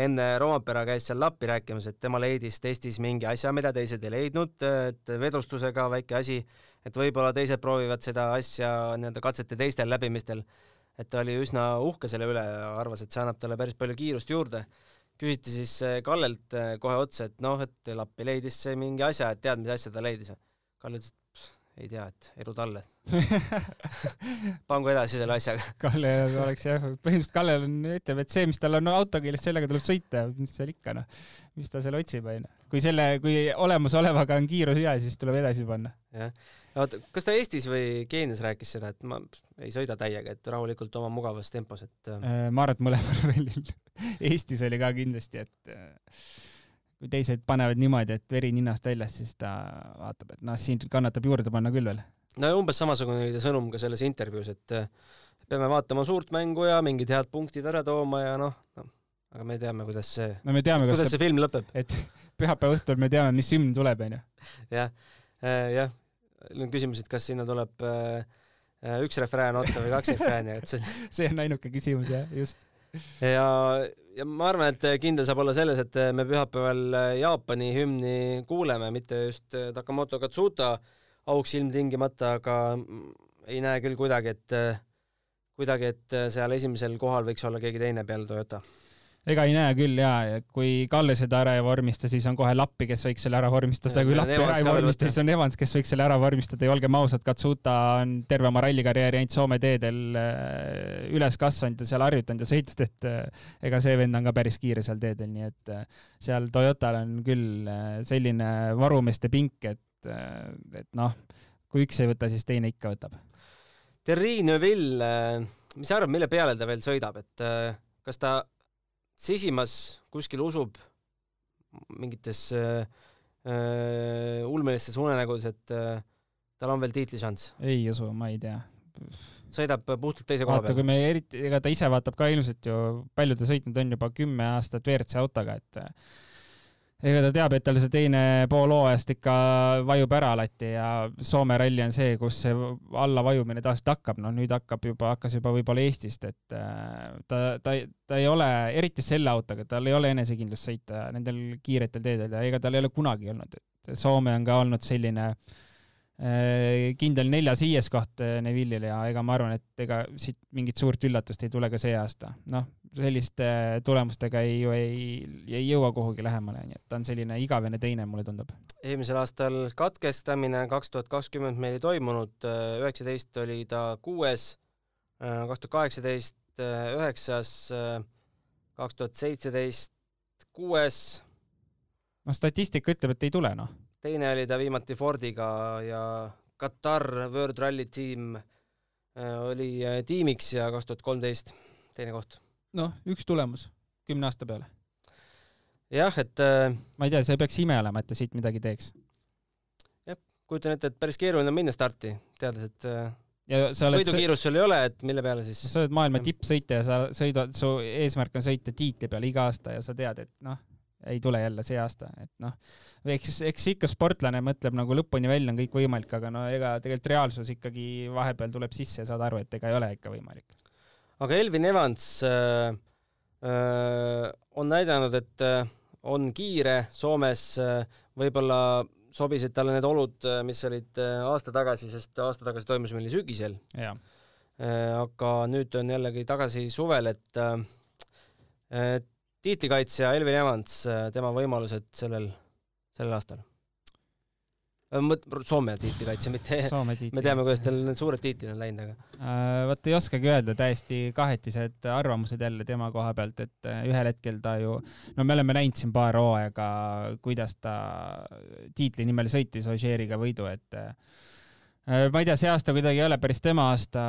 enne Rompera käis seal lappi rääkimas, et tema leidis testis mingi asja, mida teised ei leidnud, et vedustusega väike asi, et võib-olla teised proovivad seda asja nii-öelda katsete teistel läbimistel. et ta oli üsna uhke selle üle ja arvas, et see annab talle päris palju kiirust juurde küsiti siis eh, Kallelt eh, kohe otsa, et noh, et lappi leidis see mingi asja, et tead, mis asja ta leidis. Kalle ütles, et ei tea, et edu talle pangu edasi selle asjaga. Kalle oleks jah, põhimõtteliselt Kallel on, ütleb, et see, mis tal on auto küljes, sellega tuleb sõita, mis seal ikka noh, mis ta seal otsib, onju. kui selle, kui olemasolevaga on kiirus hea, siis tuleb edasi panna. jah oota, kas ta Eestis või Keenias rääkis seda, et ma ei sõida täiega, et rahulikult oma mugavas tempos, et äh, äh, ma arvan, et mõlemal rallil Eestis oli ka kindlasti, et äh, kui teised panevad niimoodi, et veri ninast väljas, siis ta vaatab, et noh, siin kannatab juurde panna küll veel. no umbes samasugune oli ta sõnum ka selles intervjuus, et peame vaatama suurt mängu ja mingid head punktid ära tooma ja noh, noh, aga me teame, kuidas see no me teame, kuidas see, see film lõpeb. et pühapäeva õhtul me teame, mis hümn tuleb, onju. jah, jah, nüüd on küsimus, et kas sinna tuleb äh, äh üks refrään otsa või kaks refrääni, et see see on ainuke küsimus jah, just. ja, ja ma arvan, et kindel saab olla selles, et me pühapäeval Jaapani hümni kuuleme, mitte just Takamoto Katsuta auks ilmtingimata, aga ei näe küll kuidagi, et kuidagi, et seal esimesel kohal võiks olla keegi teine peale Toyota ega ei näe küll ja, kui Kalle seda ära ei vormista, siis on kohe Lappi, kes võiks selle ära vormistada, kui Lappi ära ei vormista, siis on Evans, kes võiks selle ära vormistada. Ja olgem ausad, Katsuta on terve oma rallikarjääri ainult Soome teedel äh, üles kasvanud ja seal harjutanud ja sõitnud, et äh, ega see vend on ka päris kiire seal teedel, nii et äh, seal Toyotal on küll selline varumeeste pink, et, et noh, kui üks ei võta, siis teine ikka võtab. Terri Neuville, mis sa arvad, mille peale ta veel sõidab, et kas ta sisimas kuskil usub mingites äh, ulmelistes unenägudes, et äh, tal on veel tiitlišanss? ei usu, ma ei tea. sõidab puhtalt teise koha peal. kui me eriti, ega ta ise vaatab ka ilmselt ju, palju ta sõitnud on juba kümme aastat WRC autoga, et ega ta teab, et tal see teine pool hooajast ikka vajub ära alati ja Soome ralli on see, kus see allavajumine tavaliselt hakkab, noh nüüd hakkab juba, hakkas juba võib-olla Eestist, et äh, ta, ta, ta ei ole, eriti selle autoga, tal ei ole enesekindlust sõita nendel kiiretel teedel ja ega tal ei ole kunagi olnud, et Soome on ka olnud selline äh, kindel neljas-viies koht äh, Neville'ile ja ega ma arvan, et ega siit mingit suurt üllatust ei tule ka see aasta. noh, selliste tulemustega ei, ei, ei jõua kuhugi lähemale, nii et ta on selline igavene teine, mulle tundub. eelmisel aastal katkestamine kaks tuhat kakskümmend meil ei toimunud, üheksateist oli ta kuues, kaks tuhat kaheksateist üheksas, kaks tuhat seitseteist kuues. no statistika ütleb, et ei tule, noh. teine oli ta viimati Fordiga ja Katar World Rally Team äh, oli äh, tiimiks ja kaks tuhat kolmteist teine koht noh, üks tulemus kümne aasta peale. jah, et äh, ma ei tea, see peaks ime olema, et ta siit midagi teeks. jah, kujutan ette, et päris keeruline on minna starti, teades, et äh, ja sa oled võidukiirust sul ei ole, et mille peale siis? sa oled maailma tippsõitja ja sa sõidad, su eesmärk on sõita tiitli peale iga aasta ja sa tead, et noh, ei tule jälle see aasta, et noh, eks, eks ikka sportlane mõtleb nagu lõpuni välja, on kõik võimalik, aga no ega tegelikult reaalsus ikkagi vahepeal tuleb sisse ja saad aru, et ega ei ole ikka võimalik aga Elvin Evans äh, äh, on näidanud, et äh, on kiire Soomes äh,, võib-olla sobisid talle need olud, mis olid aasta tagasi, sest aasta tagasi toimus meil sügisel. aga nüüd on jällegi tagasi suvel, et tiitlikaitsja Elvin Evans, tema võimalused sellel, sellel aastal Soome tiitlikaitse, mitte me teame, kuidas tal need suured tiitlid on läinud, aga äh,. vot ei oskagi öelda, täiesti kahetised arvamused jälle tema koha pealt, et äh, ühel hetkel ta ju, no me oleme näinud siin paar hooaega, kuidas ta tiitli nimel sõitis Ožeeriga võidu, et äh, ma ei tea, see aasta kuidagi ei ole päris tema aasta,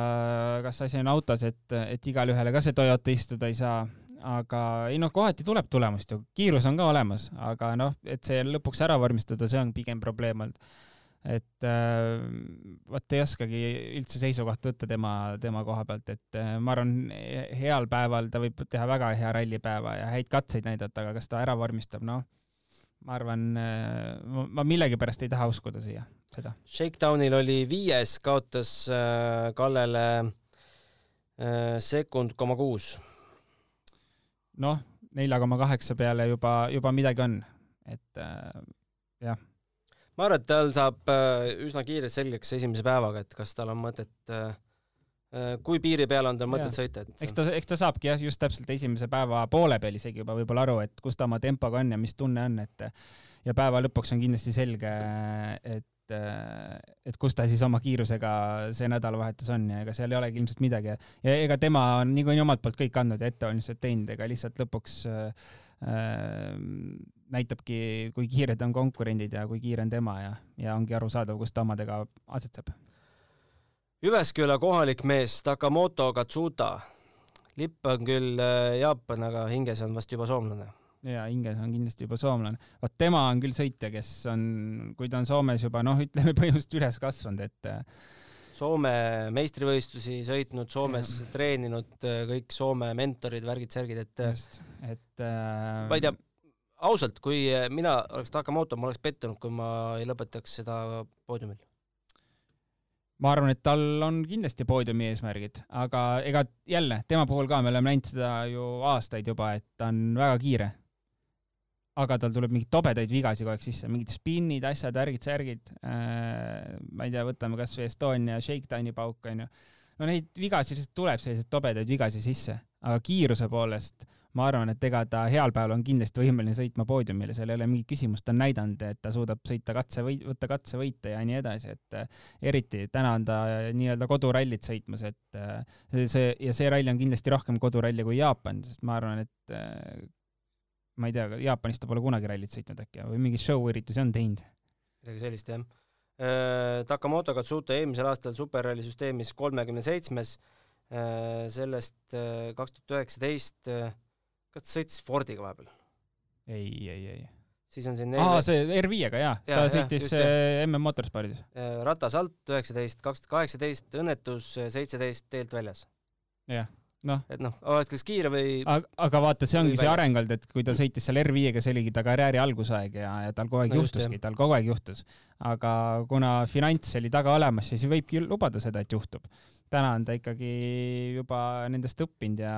kas asi on autos, et, et igale ühele ka see Toyota istuda ei saa, aga ei noh, kohati tuleb tulemust ju, kiirus on ka olemas, aga noh, et see lõpuks ära vormistada, see on pigem probleem olnud. et äh, vot ei oskagi üldse seisukohta võtta tema, tema koha pealt, et äh, ma arvan, heal päeval ta võib teha väga hea rallipäeva ja häid katseid näidata, aga kas ta ära vormistab, noh, ma arvan äh,, ma millegipärast ei taha uskuda siia seda. Shakedownil oli viies, kaotas äh, Kallele äh, sekund koma kuus noh, nelja koma kaheksa peale juba, juba midagi on, et äh, jah. ma arvan, et tal saab äh, üsna kiirelt selgeks esimese päevaga, et kas tal on mõtet äh, äh kui piiri peal on tal mõtet sõita, et eks ta, eks ta saabki jah, just täpselt esimese päeva poole peal isegi juba võib-olla aru, et kus ta oma tempoga on ja mis tunne on, et ja päeva lõpuks on kindlasti selge, et et, et kus ta siis oma kiirusega see nädalavahetus on ja ega seal ei olegi ilmselt midagi ja ega tema on niikuinii omalt poolt kõik andnud ja ettevalmistused teinud, ega lihtsalt lõpuks äh, näitabki, kui kiired on konkurendid ja kui kiire on tema ja, ja ongi arusaadav, kus ta omadega asetseb. Jyväsküla kohalik mees Takamoto Katsuta. lipp on küll äh, Jaapan, aga hinges on vast juba soomlane ja hinges on kindlasti juba soomlane. vot tema on küll sõitja, kes on, kui ta on Soomes juba noh, ütleme põhimõtteliselt üles kasvanud, et äh, Soome meistrivõistlusi sõitnud, Soomes ja. treeninud, äh, kõik Soome mentorid, värgid-särgid, et äh, just, et äh, ma ei tea, ausalt, kui mina oleks Takamoto, ma oleks pettunud, kui ma ei lõpetaks seda poodiumil ma arvan, et tal on kindlasti poodiumi eesmärgid, aga ega jälle tema puhul ka me oleme näinud seda ju aastaid juba, et ta on väga kiire aga tal tuleb mingeid tobedaid vigasid kogu aeg sisse, mingid spinnid, asjad, värgid, särgid äh,. ma ei tea, võtame kasvõi Estonia Shakedowni pauk onju. no neid vigasid lihtsalt tuleb, selliseid tobedaid vigasid sisse, aga kiiruse poolest ma arvan, et ega ta heal päeval on kindlasti võimeline sõitma poodiumile, seal ei ole mingit küsimust, ta on näidanud, et ta suudab sõita katsevõit, võtta katsevõite ja nii edasi, et äh, eriti täna on ta nii-öelda kodurallit sõitmas, et äh, see ja see ralli on kindlasti rohkem koduralli kui Jaapan, sest ma arvan, et äh, ma ei tea, Jaapanis ta pole kunagi rallit sõitnud äkki või mingeid show-üritusi on teinud? midagi sellist, jah. Äh, Takamoto Katsuta eelmisel aastal superralli süsteemis kolmekümne seitsmes, äh, sellest äh, kaks tuhat üheksateist, kas ta sõitis Fordiga vahepeal? ei, ei, ei. siis on siin aa, see R5-ga jaa ja, ta sõitis just, MM Motorspordis. ratasalt üheksateist, kaks tuhat kaheksateist, õnnetus seitseteist teelt väljas. jah noh. et noh, oled kas kiire või aga, aga vaata, see ongi see areng olnud, et kui ta sõitis seal R5-ga, see oligi ta karjääri algusaeg ja, ja tal kogu aeg no juhtuski, tal kogu aeg juhtus. aga kuna finants oli taga olemas, siis võibki lubada seda, et juhtub. täna on ta ikkagi juba nendest õppinud ja,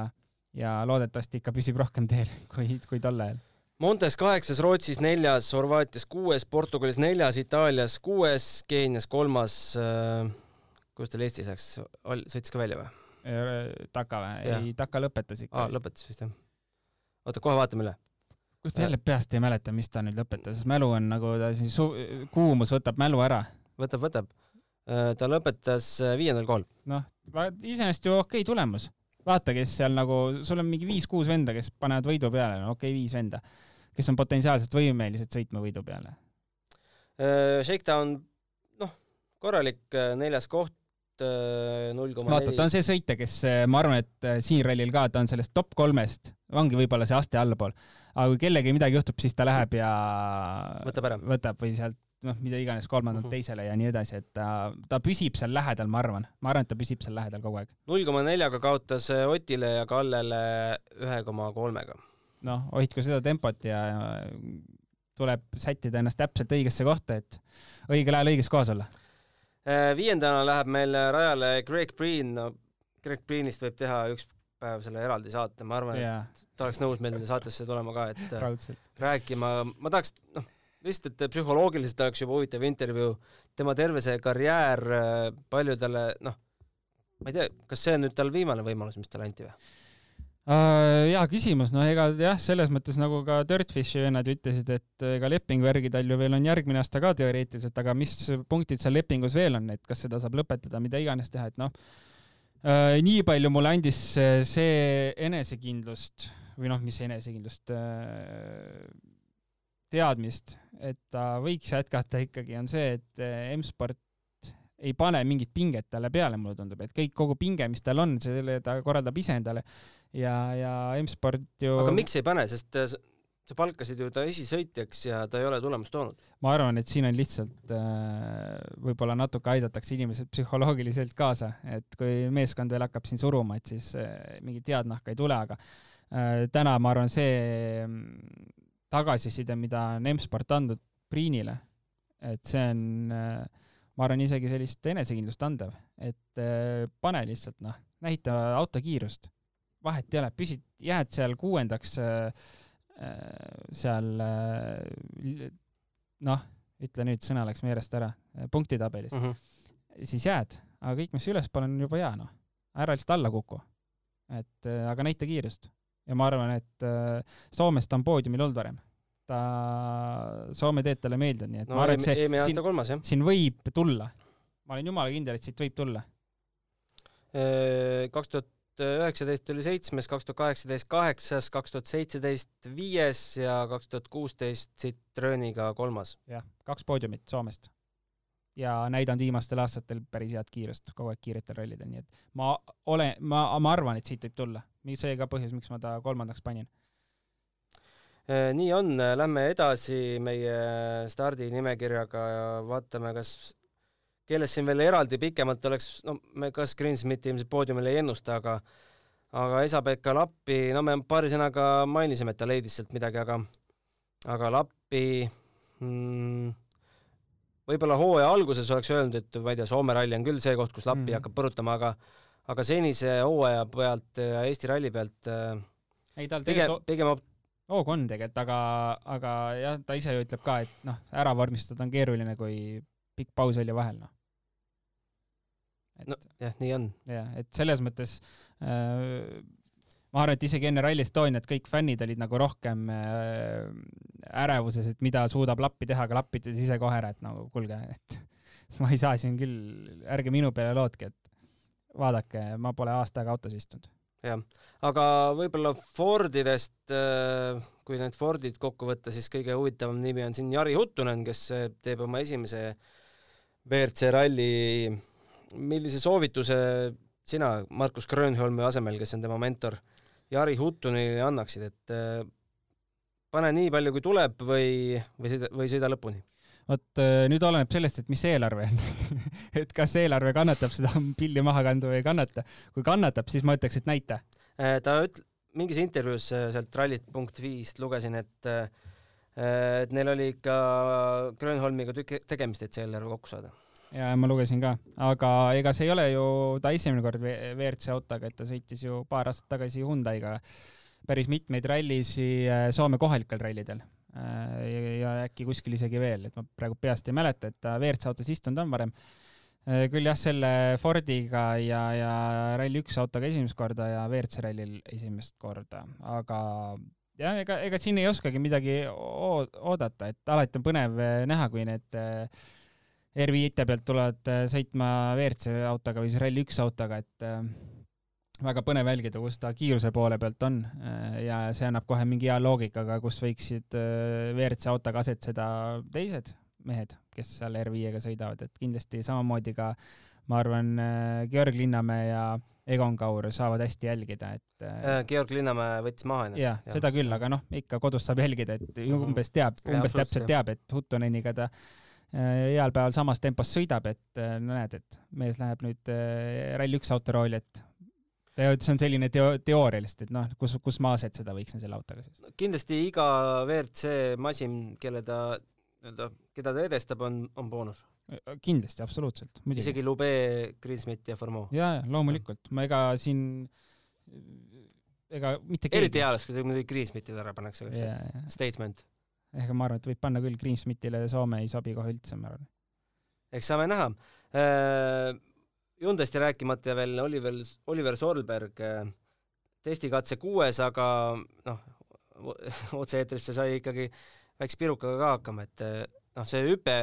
ja loodetavasti ikka püsib rohkem teel kui, kui tol ajal. Montes kaheksas, Rootsis neljas, Horvaatias kuues, Portugalis neljas, Itaalias kuues, Keenias kolmas äh,. kuidas tal Eestis läks, sõitis ka välja või? Taka või? ei, Taka lõpetas ikka. aa, lõpetas vist jah. oota, kohe vaatame üle. kust jälle peast ei mäleta, mis ta nüüd lõpetas, mälu on nagu ta siin su-, kuumus võtab mälu ära. võtab, võtab. Äh, ta lõpetas äh, viiendal kohal. noh, iseenesest ju okei okay tulemus. vaata, kes seal nagu, sul on mingi viis-kuus venda, kes panevad võidu peale, no okei okay,, viis venda, kes on potentsiaalselt võimelised sõitma võidu peale. Äh, Shakedown, noh, korralik neljas koht, Äh, null koma neli. vaata, ta on see sõitja, kes äh, ma arvan, et äh, siin rallil ka ta on sellest top kolmest, ongi võib-olla see aste allapool. aga kui kellelgi midagi juhtub, siis ta läheb ja võtab ära. võtab või sealt noh, mida iganes kolmandalt uh mhm. -huh. teisele ja nii edasi, et ta, ta püsib seal lähedal, ma arvan. ma arvan, et ta püsib seal lähedal kogu aeg. null koma neljaga kaotas Otile ja Kallele ühe koma kolmega. noh, hoidku seda tempot ja tuleb sättida ennast täpselt õigesse kohta, et õigel ajal õiges kohas olla Äh, viiendana läheb meil rajale Greg Breen, no Greg Breenist võib teha üks päev selle eraldi saate, ma arvan yeah., et ta oleks nõus meil saatesse tulema ka, et Raudselt. rääkima, ma tahaks, noh, lihtsalt, et psühholoogiliselt oleks juba huvitav intervjuu, tema terve see karjäär paljudele, noh, ma ei tea, kas see on nüüd tal viimane võimalus, mis talle anti või? Uh, hea küsimus, no ega jah, selles mõttes nagu ka Dirtfishi vennad ütlesid, et ega lepinguvärgi tal ju veel on järgmine aasta ka teoreetiliselt, aga mis punktid seal lepingus veel on, et kas seda saab lõpetada, mida iganes teha, et noh. Uh,, nii palju mulle andis see enesekindlust või noh, mis enesekindlust teadmist, et ta võiks jätkata ikkagi, on see, et M-sport ei pane mingit pinget talle peale, mulle tundub, et kõik, kogu pinge, mis tal on, selle ta korraldab ise endale. Ja, ja M-sport ju aga miks ei pane, sest äh, sa palkasid ju ta esisõitjaks ja ta ei ole tulemust toonud. ma arvan, et siin on lihtsalt äh, võib-olla natuke aidatakse inimesed psühholoogiliselt kaasa, et kui meeskond veel hakkab siin suruma, et siis äh, mingit head nahka ei tule, aga täna ma arvan, see mm, tagasiside, mida on M-sport andnud Priinile, et see on äh, ma arvan, isegi sellist enesekindlust andev, et äh, pane lihtsalt noh, näita auto kiirust, vahet ei ole, püsid, jääd seal kuuendaks äh, äh, seal noh, ütle nüüd, sõna läks meelest ära, punktitabelis. Mm, -hmm. siis jääd, aga kõik, mis ülespoole on juba hea, noh, ära lihtsalt alla kuku. et aga näita kiirust. Ja ma arvan, et Soomes ta on poodiumil olnud varem ta, Soome teed talle meeldinud, nii et no, ma arvan, et see siin, kolmas, siin võib tulla. ma olen jumala kindel, et siit võib tulla. kaks tuhat üheksateist oli seitsmes, kaks tuhat kaheksateist kaheksas, kaks tuhat seitseteist viies ja kaks tuhat kuusteist Citrooniga kolmas. jah, kaks poodiumit Soomest. ja näidanud viimastel aastatel päris head kiirust, kogu aeg kiiretel rallidel, nii et ma olen, ma, ma arvan, et siit võib tulla. see ka põhjus, miks ma ta kolmandaks panin Äh, nii on, lähme edasi meie stardinimekirjaga ja vaatame, kas, kellest siin veel eraldi pikemalt oleks, no me kas Greensmiti ilmselt poodiumil ei ennusta, aga aga Esa-Pekka Lappi, no me paari sõnaga mainisime, et ta leidis sealt midagi, aga aga Lappi mm, võib-olla hooaja alguses oleks öelnud, et ma ei tea, Soome ralli on küll see koht, kus Lappi mm. hakkab põrutama, aga aga senise hooaja pealt ja Eesti ralli pealt äh, ei, tal pigem, pigem hoogu on tegelikult, aga, aga jah, ta ise ju ütleb ka, et noh, ära vormistada on keeruline, kui pikk paus oli vahel, noh. et no, jah, nii on. jah, et selles mõttes äh, ma arvan, et isegi enne Rally Estoniat kõik fännid olid nagu rohkem äh, ärevuses, et mida suudab Lappi teha, aga Lapp ütles ise kohe ära, et nagu kuulge, et ma ei saa siin küll, ärge minu peale lootke, et vaadake, ma pole aasta aega autos istunud jah, aga võib-olla Fordidest, äh, kui need Fordid kokku võtta, siis kõige huvitavam nimi on siin Jari Huttunen, kes äh, teeb oma esimese WRC ralli. millise soovituse sina Markus Grönholmi asemel, kes on tema mentor, Jari Huttunenile annaksid, et äh, pane nii palju, kui tuleb või, või sõida, või sõida lõpuni? Vot nüüd oleneb sellest, et mis eelarve on et kas eelarve kannatab seda pilli maha kanda või ei kannata. kui kannatab, siis ma ütleks, et näita. Äh, ta üt-, mingis intervjuus äh, sealt Rallit.5-st lugesin, et äh, et neil oli ikka Grönholmiga tükk tegemist, et see eelarve kokku saada. ja ma lugesin ka, aga ega see ei ole ju ta esimene kord WRC autoga, et ta sõitis ju paar aastat tagasi Hyundai'ga päris mitmeid rallisi Soome kohalikel rallidel ja, ja äkki kuskil isegi veel, et ma praegu peast ei mäleta, et ta WRC autos istunud on varem. Äh, küll jah, selle Fordiga ja, ja Rally1 autoga esimest korda ja WRC rallil esimest korda, aga jah, ega, ega siin ei oskagi midagi oodata, et alati on põnev äh, näha, kui need äh, R5-te pealt tulevad sõitma WRC autoga või siis Rally1 autoga, et väga põnev jälgida, kus ta kiiruse poole pealt on ja see annab kohe mingi hea loogikaga, kus võiksid WRC autoga asetseda teised mehed, kes seal R5-ga sõidavad, et kindlasti samamoodi ka ma arvan, äh, Georg Linnamäe ja Egon Kaur saavad hästi jälgida, et äh, Georg Linnamäe võttis maha ennast. jah, seda küll, aga noh, ikka kodus saab jälgida, et mhm. umbes teab, umbes ja, täpselt teab, et Huttoneniga ta äh, heal päeval samas tempos sõidab, et no näed, et mees läheb nüüd Rally1 auto rooli, et see on selline teo-, teooria lihtsalt, et noh, kus, kus ma asetseda võiksin selle autoga siis? kindlasti iga WRC masin, kelle ta nii-öelda, keda ta edestab, on, on boonus. kindlasti, absoluutselt. isegi Lube, Greensmit ja Formeau. jaa, jaa, loomulikult, ma ega siin ega mitte keegi eriti hea oleks, kui muidugi Greensmitid ära pannakse, statement ehk ma arvan, et võib panna küll Greensmithile, Soome ei sobi kohe üldse, ma arvan. eks saame näha äh,. Hyundai'st rääkimata veel Oliver, Oliver Solberg äh, testikatse kuues, aga noh, otse-eetrisse sai ikkagi väikse pirukaga ka hakkama, et noh, see hüpe,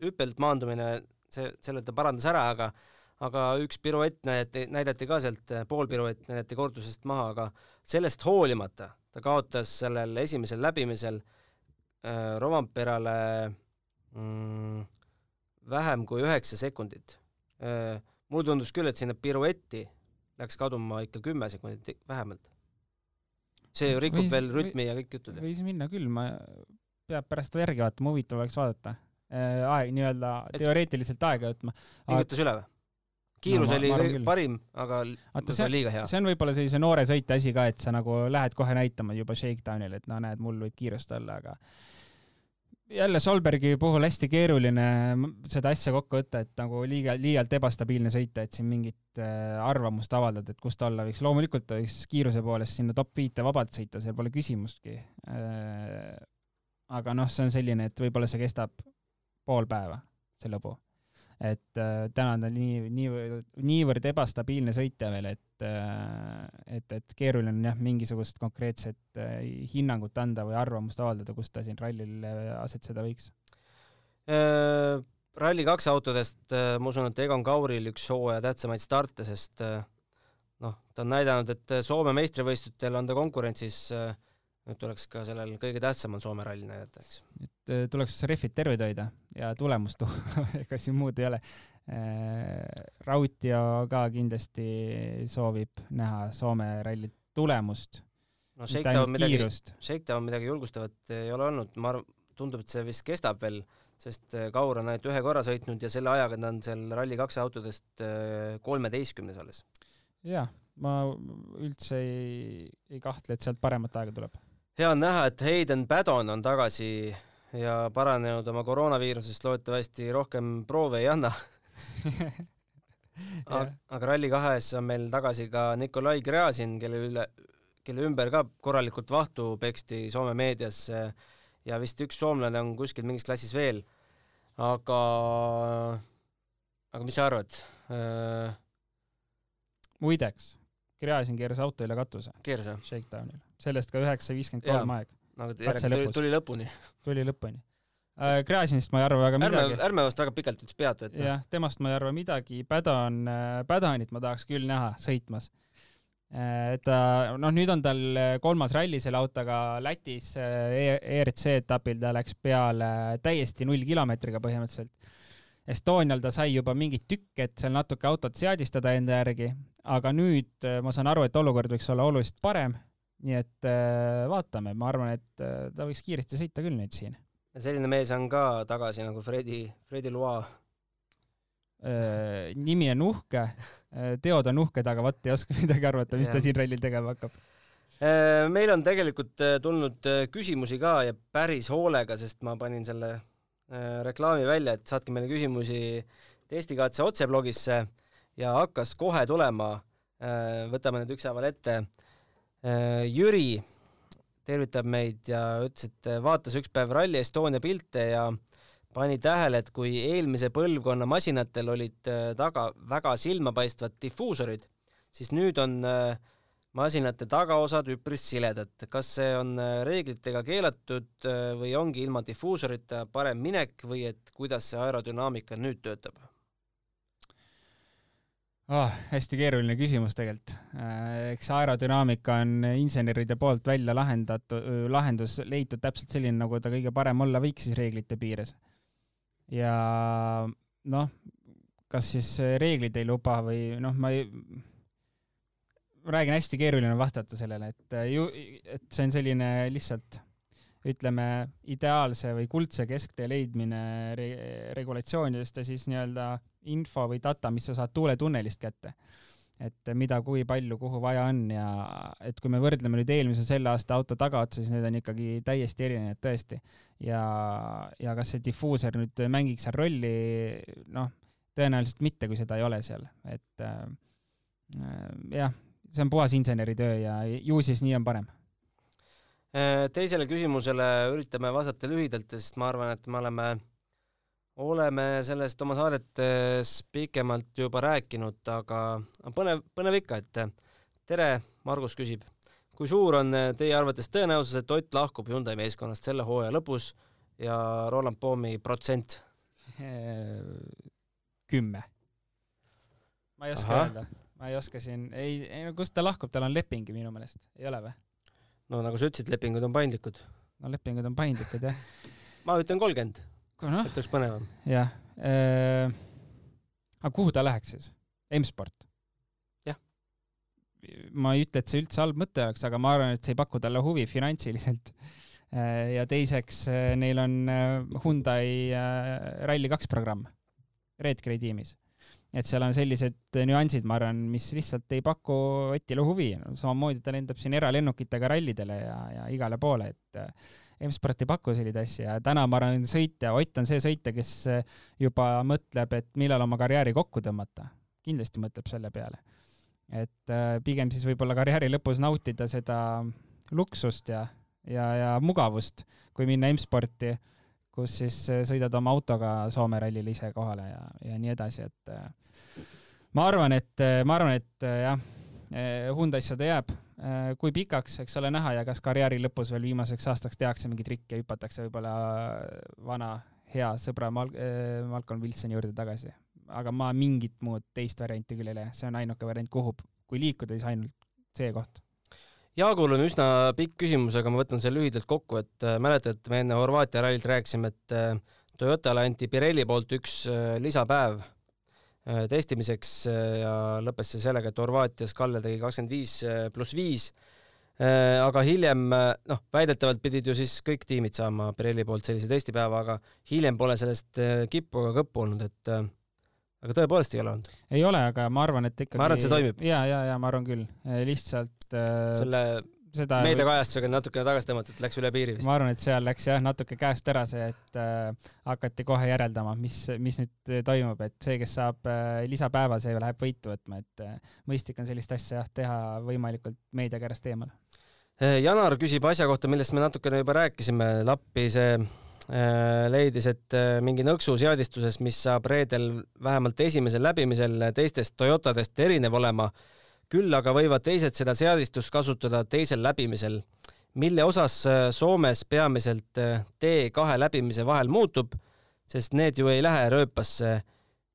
hüppelt maandumine, see, selle ta parandas ära, aga aga üks piruett näidati, näidati ka sealt, pool piruett näidati kordusest maha, aga sellest hoolimata ta kaotas sellel esimesel läbimisel äh, Romamperale mm, vähem kui üheksa sekundit äh,. Mulle tundus küll, et sinna piruetti läks kaduma ikka kümme sekundit vähemalt. see ju rikub võis, veel rütmi või, ja kõik jutud. võis minna küll, ma, peab pärast järgi vaatama, huvitav oleks vaadata äh,. aeg, nii-öelda teoreetiliselt aega võtma. pingutas üle või? kiirus no, ma, oli ma parim, aga Vaata, see, liiga hea. see on võib-olla sellise noore sõitja asi ka, et sa nagu lähed kohe näitama juba shakedown'il, et no näed, mul võib kiirust olla, aga jälle Solbergi puhul hästi keeruline seda asja kokku võtta, et nagu liiga, liialt ebastabiilne sõita, et siin mingit äh, arvamust avaldada, et kus ta olla võiks. loomulikult ta võiks kiiruse poolest sinna top viite vabalt sõita, seal pole küsimustki äh,. aga noh, see on selline, et võib-olla see kestab pool päeva, see lõbu et äh, täna on ta nii, niivõrd, niivõrd ebastabiilne sõitja veel, et äh, et, et keeruline on jah, mingisugust konkreetset äh, hinnangut anda või arvamust avaldada, kus ta siin rallil asetseda võiks äh,? Rally2 autodest ma usun, et Egon Kauril üks hooaja tähtsamaid starte, sest noh, ta on näidanud, et Soome meistrivõistlustel on ta konkurentsis nüüd tuleks ka sellel kõige tähtsamal Soome ralli näidata, eks. et tuleks rehvid terved hoida ja tulemust tuua ega siin muud ei ole. Äh, Rautio ka kindlasti soovib näha Soome ralli tulemust. no Shakedown midagi, Shakedown midagi julgustavat ei ole olnud, ma arvan, tundub, et see vist kestab veel, sest äh, Kaur on ainult ühe korra sõitnud ja selle ajaga ta on seal Rally2 autodest kolmeteistkümnes alles. jah, ma üldse ei, ei kahtle, et sealt paremat aega tuleb hea on näha, et Hayden Paddon on tagasi ja paranenud oma koroonaviirusest, loodetavasti rohkem proove ei anna aga, aga Rally2-s on meil tagasi ka Nikolai Gräzin, kelle üle, kelle ümber ka korralikult vahtu peksti Soome meedias ja vist üks soomlane on kuskil mingis klassis veel. aga, aga mis sa arvad? muideks, Gräzin keeras auto üle katuse. keeras jah? Shakedownil sellest ka üheksa viiskümmend kolm aeg. Nagu järelikult tuli lõpuni. tuli lõpuni äh,. Gräzinist ma ei arva väga midagi. ärme, ärme vast väga pikalt üldse peatu ette. jah, temast ma ei arva midagi, Padon, äh, Padonit ma tahaks küll näha sõitmas. Äh, et ta, noh, nüüd on tal kolmas ralli selle autoga Lätis e ERC etapil, ta läks peale täiesti null kilomeetriga põhimõtteliselt. Estonial ta sai juba mingit tükki, et seal natuke autot seadistada enda järgi, aga nüüd ma saan aru, et olukord võiks olla oluliselt parem nii et äh, vaatame, ma arvan, et äh, ta võiks kiiresti sõita küll nüüd siin. selline mees on ka tagasi nagu Fredi, Fredi Loa äh,. nimi on uhke. Teod on uhked, aga vot ei oska midagi arvata, mis ta siin rallil tegema hakkab. Meil on tegelikult tulnud küsimusi ka ja päris hoolega, sest ma panin selle reklaami välja, et saatke meile küsimusi testikatse otseblogisse ja hakkas kohe tulema. Võtame need ükshaaval ette Jüri tervitab meid ja ütles, et äh, vaatas üks päev Rally Estonia pilte ja pani tähele, et kui eelmise põlvkonna masinatel olid äh, taga väga silmapaistvad difuusorid, siis nüüd on masinate tagaosad üpris siledad. kas see on reeglitega keelatud või ongi ilma difuusorita parem minek või et kuidas see aerodünaamika nüüd töötab? Oh,? hästi keeruline küsimus tegelikult. Äh, eks aerodünaamika on inseneride poolt välja lahendatud, lahendus leitud täpselt selline, nagu ta kõige parem olla võiks siis reeglite piires. ja noh, kas siis reeglid ei luba või noh, ma ei, ma räägin, hästi keeruline vastata sellele, et ju, et see on selline lihtsalt ütleme, ideaalse või kuldse kesktee leidmine re regulatsioonidest ja siis nii-öelda info või data, mis sa saad tuuletunnelist kätte. et mida, kui palju, kuhu vaja on ja et kui me võrdleme nüüd eelmise selle aasta auto tagaotsa, siis need on ikkagi täiesti erinevad tõesti. ja, ja kas see difuuser nüüd mängiks seal rolli, noh, tõenäoliselt mitte, kui seda ei ole seal, et äh, jah, see on puhas inseneritöö ja ju siis nii on parem teisele küsimusele üritame vastata lühidalt, sest ma arvan, et me oleme, oleme sellest oma saadetes pikemalt juba rääkinud, aga põnev, põnev ikka, et tere, Margus küsib, kui suur on teie arvates tõenäosus, et Ott lahkub Hyundai meeskonnast selle hooaja lõpus ja Roland Poomi protsent? kümme. ma ei oska Aha. öelda, ma ei oska siin, ei, ei no kust ta lahkub, tal on leping ju minu meelest, ei ole või? no nagu sa ütlesid, lepingud on paindlikud. no lepingud on paindlikud, jah. ma ütlen kolmkümmend no., et oleks põnevam. jah äh,. aga kuhu ta läheks siis? M-sport? jah. ma ei ütle, et see üldse halb mõte oleks, aga ma arvan, et see ei paku talle huvi finantsiliselt äh, ja teiseks, äh, neil on Hyundai Rally2 programm Redgrade tiimis et seal on sellised nüansid, ma arvan, mis lihtsalt ei paku Otile huvi no,. samamoodi ta lendab siin eralennukitega rallidele ja, ja igale poole, et M-sport ei paku selliseid asju ja täna ma arvan, sõitja, Ott on see sõitja, kes äh, juba mõtleb, et millal oma karjääri kokku tõmmata. kindlasti mõtleb selle peale. et äh, pigem siis võib-olla karjääri lõpus nautida seda luksust ja, ja, ja mugavust, kui minna M-sporti kus siis äh, sõidad oma autoga Soome rallile ise kohale ja, ja nii edasi, et ma arvan, et, ma arvan, et jah, Hyundai'sse ta jääb. kui pikaks, eks ole näha ja kas karjääri lõpus veel viimaseks aastaks tehakse mingi trikk ja hüpatakse võib-olla vana hea sõbra Mal-, Malcolm Wilsoni juurde tagasi. aga ma mingit muud teist varianti küll ei leia, see on ainuke variant, kuhu, kui liikuda, siis ainult see koht Jaagul on üsna pikk küsimus, aga ma võtan selle lühidalt kokku, et mäletad, me enne Horvaatia rallilt rääkisime, et Toyotale anti Pirelli poolt üks lisapäev testimiseks äh, ja lõppes see sellega, et Horvaatias Kalle tegi kakskümmend viis äh, pluss viis, äh, aga hiljem äh, noh, väidetavalt pidid ju siis kõik tiimid saama Pirelli poolt sellise testipäeva, aga hiljem pole sellest äh, kippu ega kõppu olnud, et äh, aga tõepoolest ei ole olnud? ei ole, aga ma arvan, et ikkagi ma arvan, et see toimib. ja, ja, ja ma arvan küll, lihtsalt äh, selle seda meediakajastusega natukene tagasi tõmmata, et läks üle piiri vist. ma arvan, et seal läks jah natuke käest ära see, et äh, hakati kohe järeldama, mis, mis nüüd toimub, et see, kes saab äh, lisapäeva, see läheb võitu võtma, et äh, mõistlik on sellist asja jah teha võimalikult meedia käest eemal. Äh, Janar küsib asja kohta, millest me natukene juba rääkisime, Lappi see Äh, leidis, et äh, mingi nõksu seadistuses, mis saab reedel vähemalt esimesel läbimisel teistest Toyotadest erinev olema, küll aga võivad teised seda seadistust kasutada teisel läbimisel, mille osas äh, Soomes peamiselt T2 läbimise vahel muutub, sest need ju ei lähe rööpasse,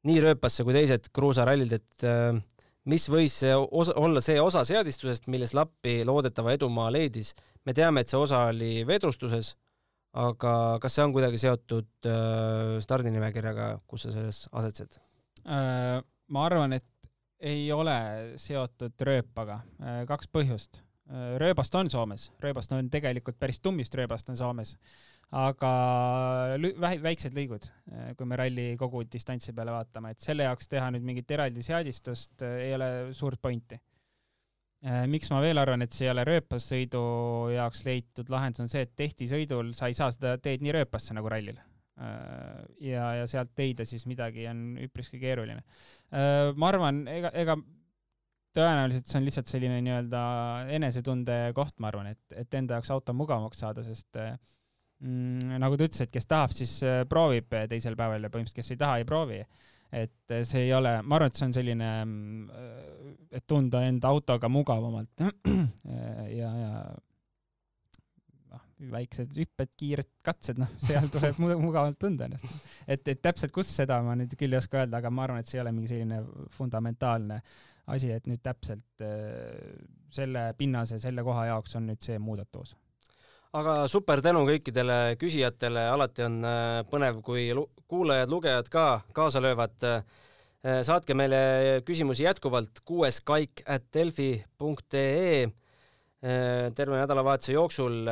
nii rööpasse kui teised kruusarallid, et mis võis see osa, olla see osa seadistusest, milles Lappi loodetava edumaa leidis. me teame, et see osa oli vedrustuses aga kas see on kuidagi seotud äh, stardinimekirjaga, kus sa selles asetsed äh,? ma arvan, et ei ole seotud rööpaga äh,. kaks põhjust äh,. rööbast on Soomes, rööbast on tegelikult päris tummist rööbast on Soomes, aga väiksed lõigud, äh, kui me ralli kogu distantsi peale vaatame, et selle jaoks teha nüüd mingit eraldi seadistust ei ole suurt pointi miks ma veel arvan, et see ei ole rööpassõidu jaoks leitud lahendus, on see, et testisõidul sa ei saa seda teed nii rööpasse nagu rallil. Äh, ja, ja sealt leida siis midagi on üpriski keeruline. Äh, ma arvan, ega, ega tõenäoliselt see on lihtsalt selline nii-öelda enesetunde koht, ma arvan, et, et enda jaoks auto mugavamaks saada, sest mm, nagu ta ütles, et kes tahab, siis proovib teisel päeval ja põhimõtteliselt, kes ei taha, ei proovi et see ei ole, ma arvan, et see on selline, et tunda enda autoga mugavamalt ja, ja väiksed hüpped, kiired katsed, noh, seal tuleb mugavalt tunda ennast. et, et täpselt kus seda ma nüüd küll ei oska öelda, aga ma arvan, et see ei ole mingi selline fundamentaalne asi, et nüüd täpselt selle pinnase, selle koha jaoks on nüüd see muudatus aga super tänu kõikidele küsijatele, alati on äh, põnev, kui kuulajad-lugejad ka kaasa löövad. Äh, saatke meile küsimusi jätkuvalt kuues kaik at delfi.ee äh, terve nädalavahetuse jooksul.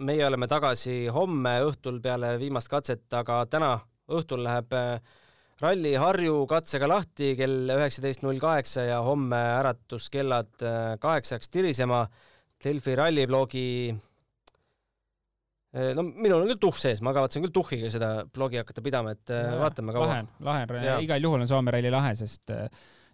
Meie oleme tagasi homme õhtul peale viimast katset, aga täna õhtul läheb ralli Harju katsega lahti kell üheksateist null kaheksa ja homme äratuskellad kaheksaks tirisema. Delfi ralliblogi Äh, no minul on küll tuhh sees, ma kavatsen küll tuhhiga seda blogi hakata pidama, et äh, ja, vaatame kaua. lahe on, lahe on, igal juhul on Soome ralli lahe, sest äh,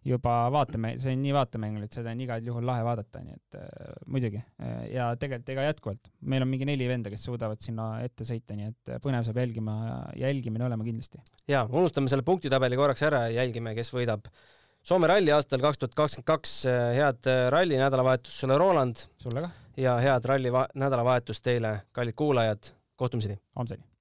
juba vaatame, see on nii vaatemängul, et seda on igal juhul lahe vaadata, nii et äh, muidugi äh, ja tegelikult ega jätkuvalt, meil on mingi neli venda, kes suudavad sinna ette sõita, nii et äh, põnev saab jälgima, jälgimine olema kindlasti. ja unustame selle punktitabeli korraks ära ja jälgime, kes võidab Soome ralli aastal kaks tuhat kakskümmend kaks, head ralli nädalavahetust sulle, Roland! sulle ka! ja head ralli nädalavahetust teile, kallid kuulajad, kohtumiseni! homseni!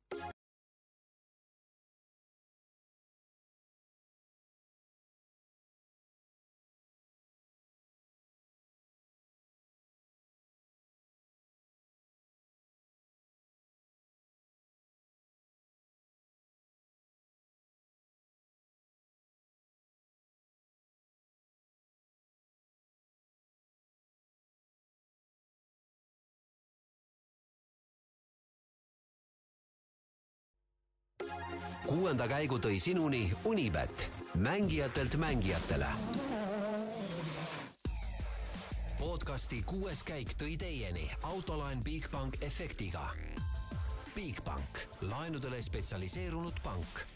Kuuenda käigu tõi sinuni Unibet, mängijatelt mängijatele. podcasti kuues käik tõi teieni autolaen Bigbank efektiga. Bigbank, laenudele spetsialiseerunud pank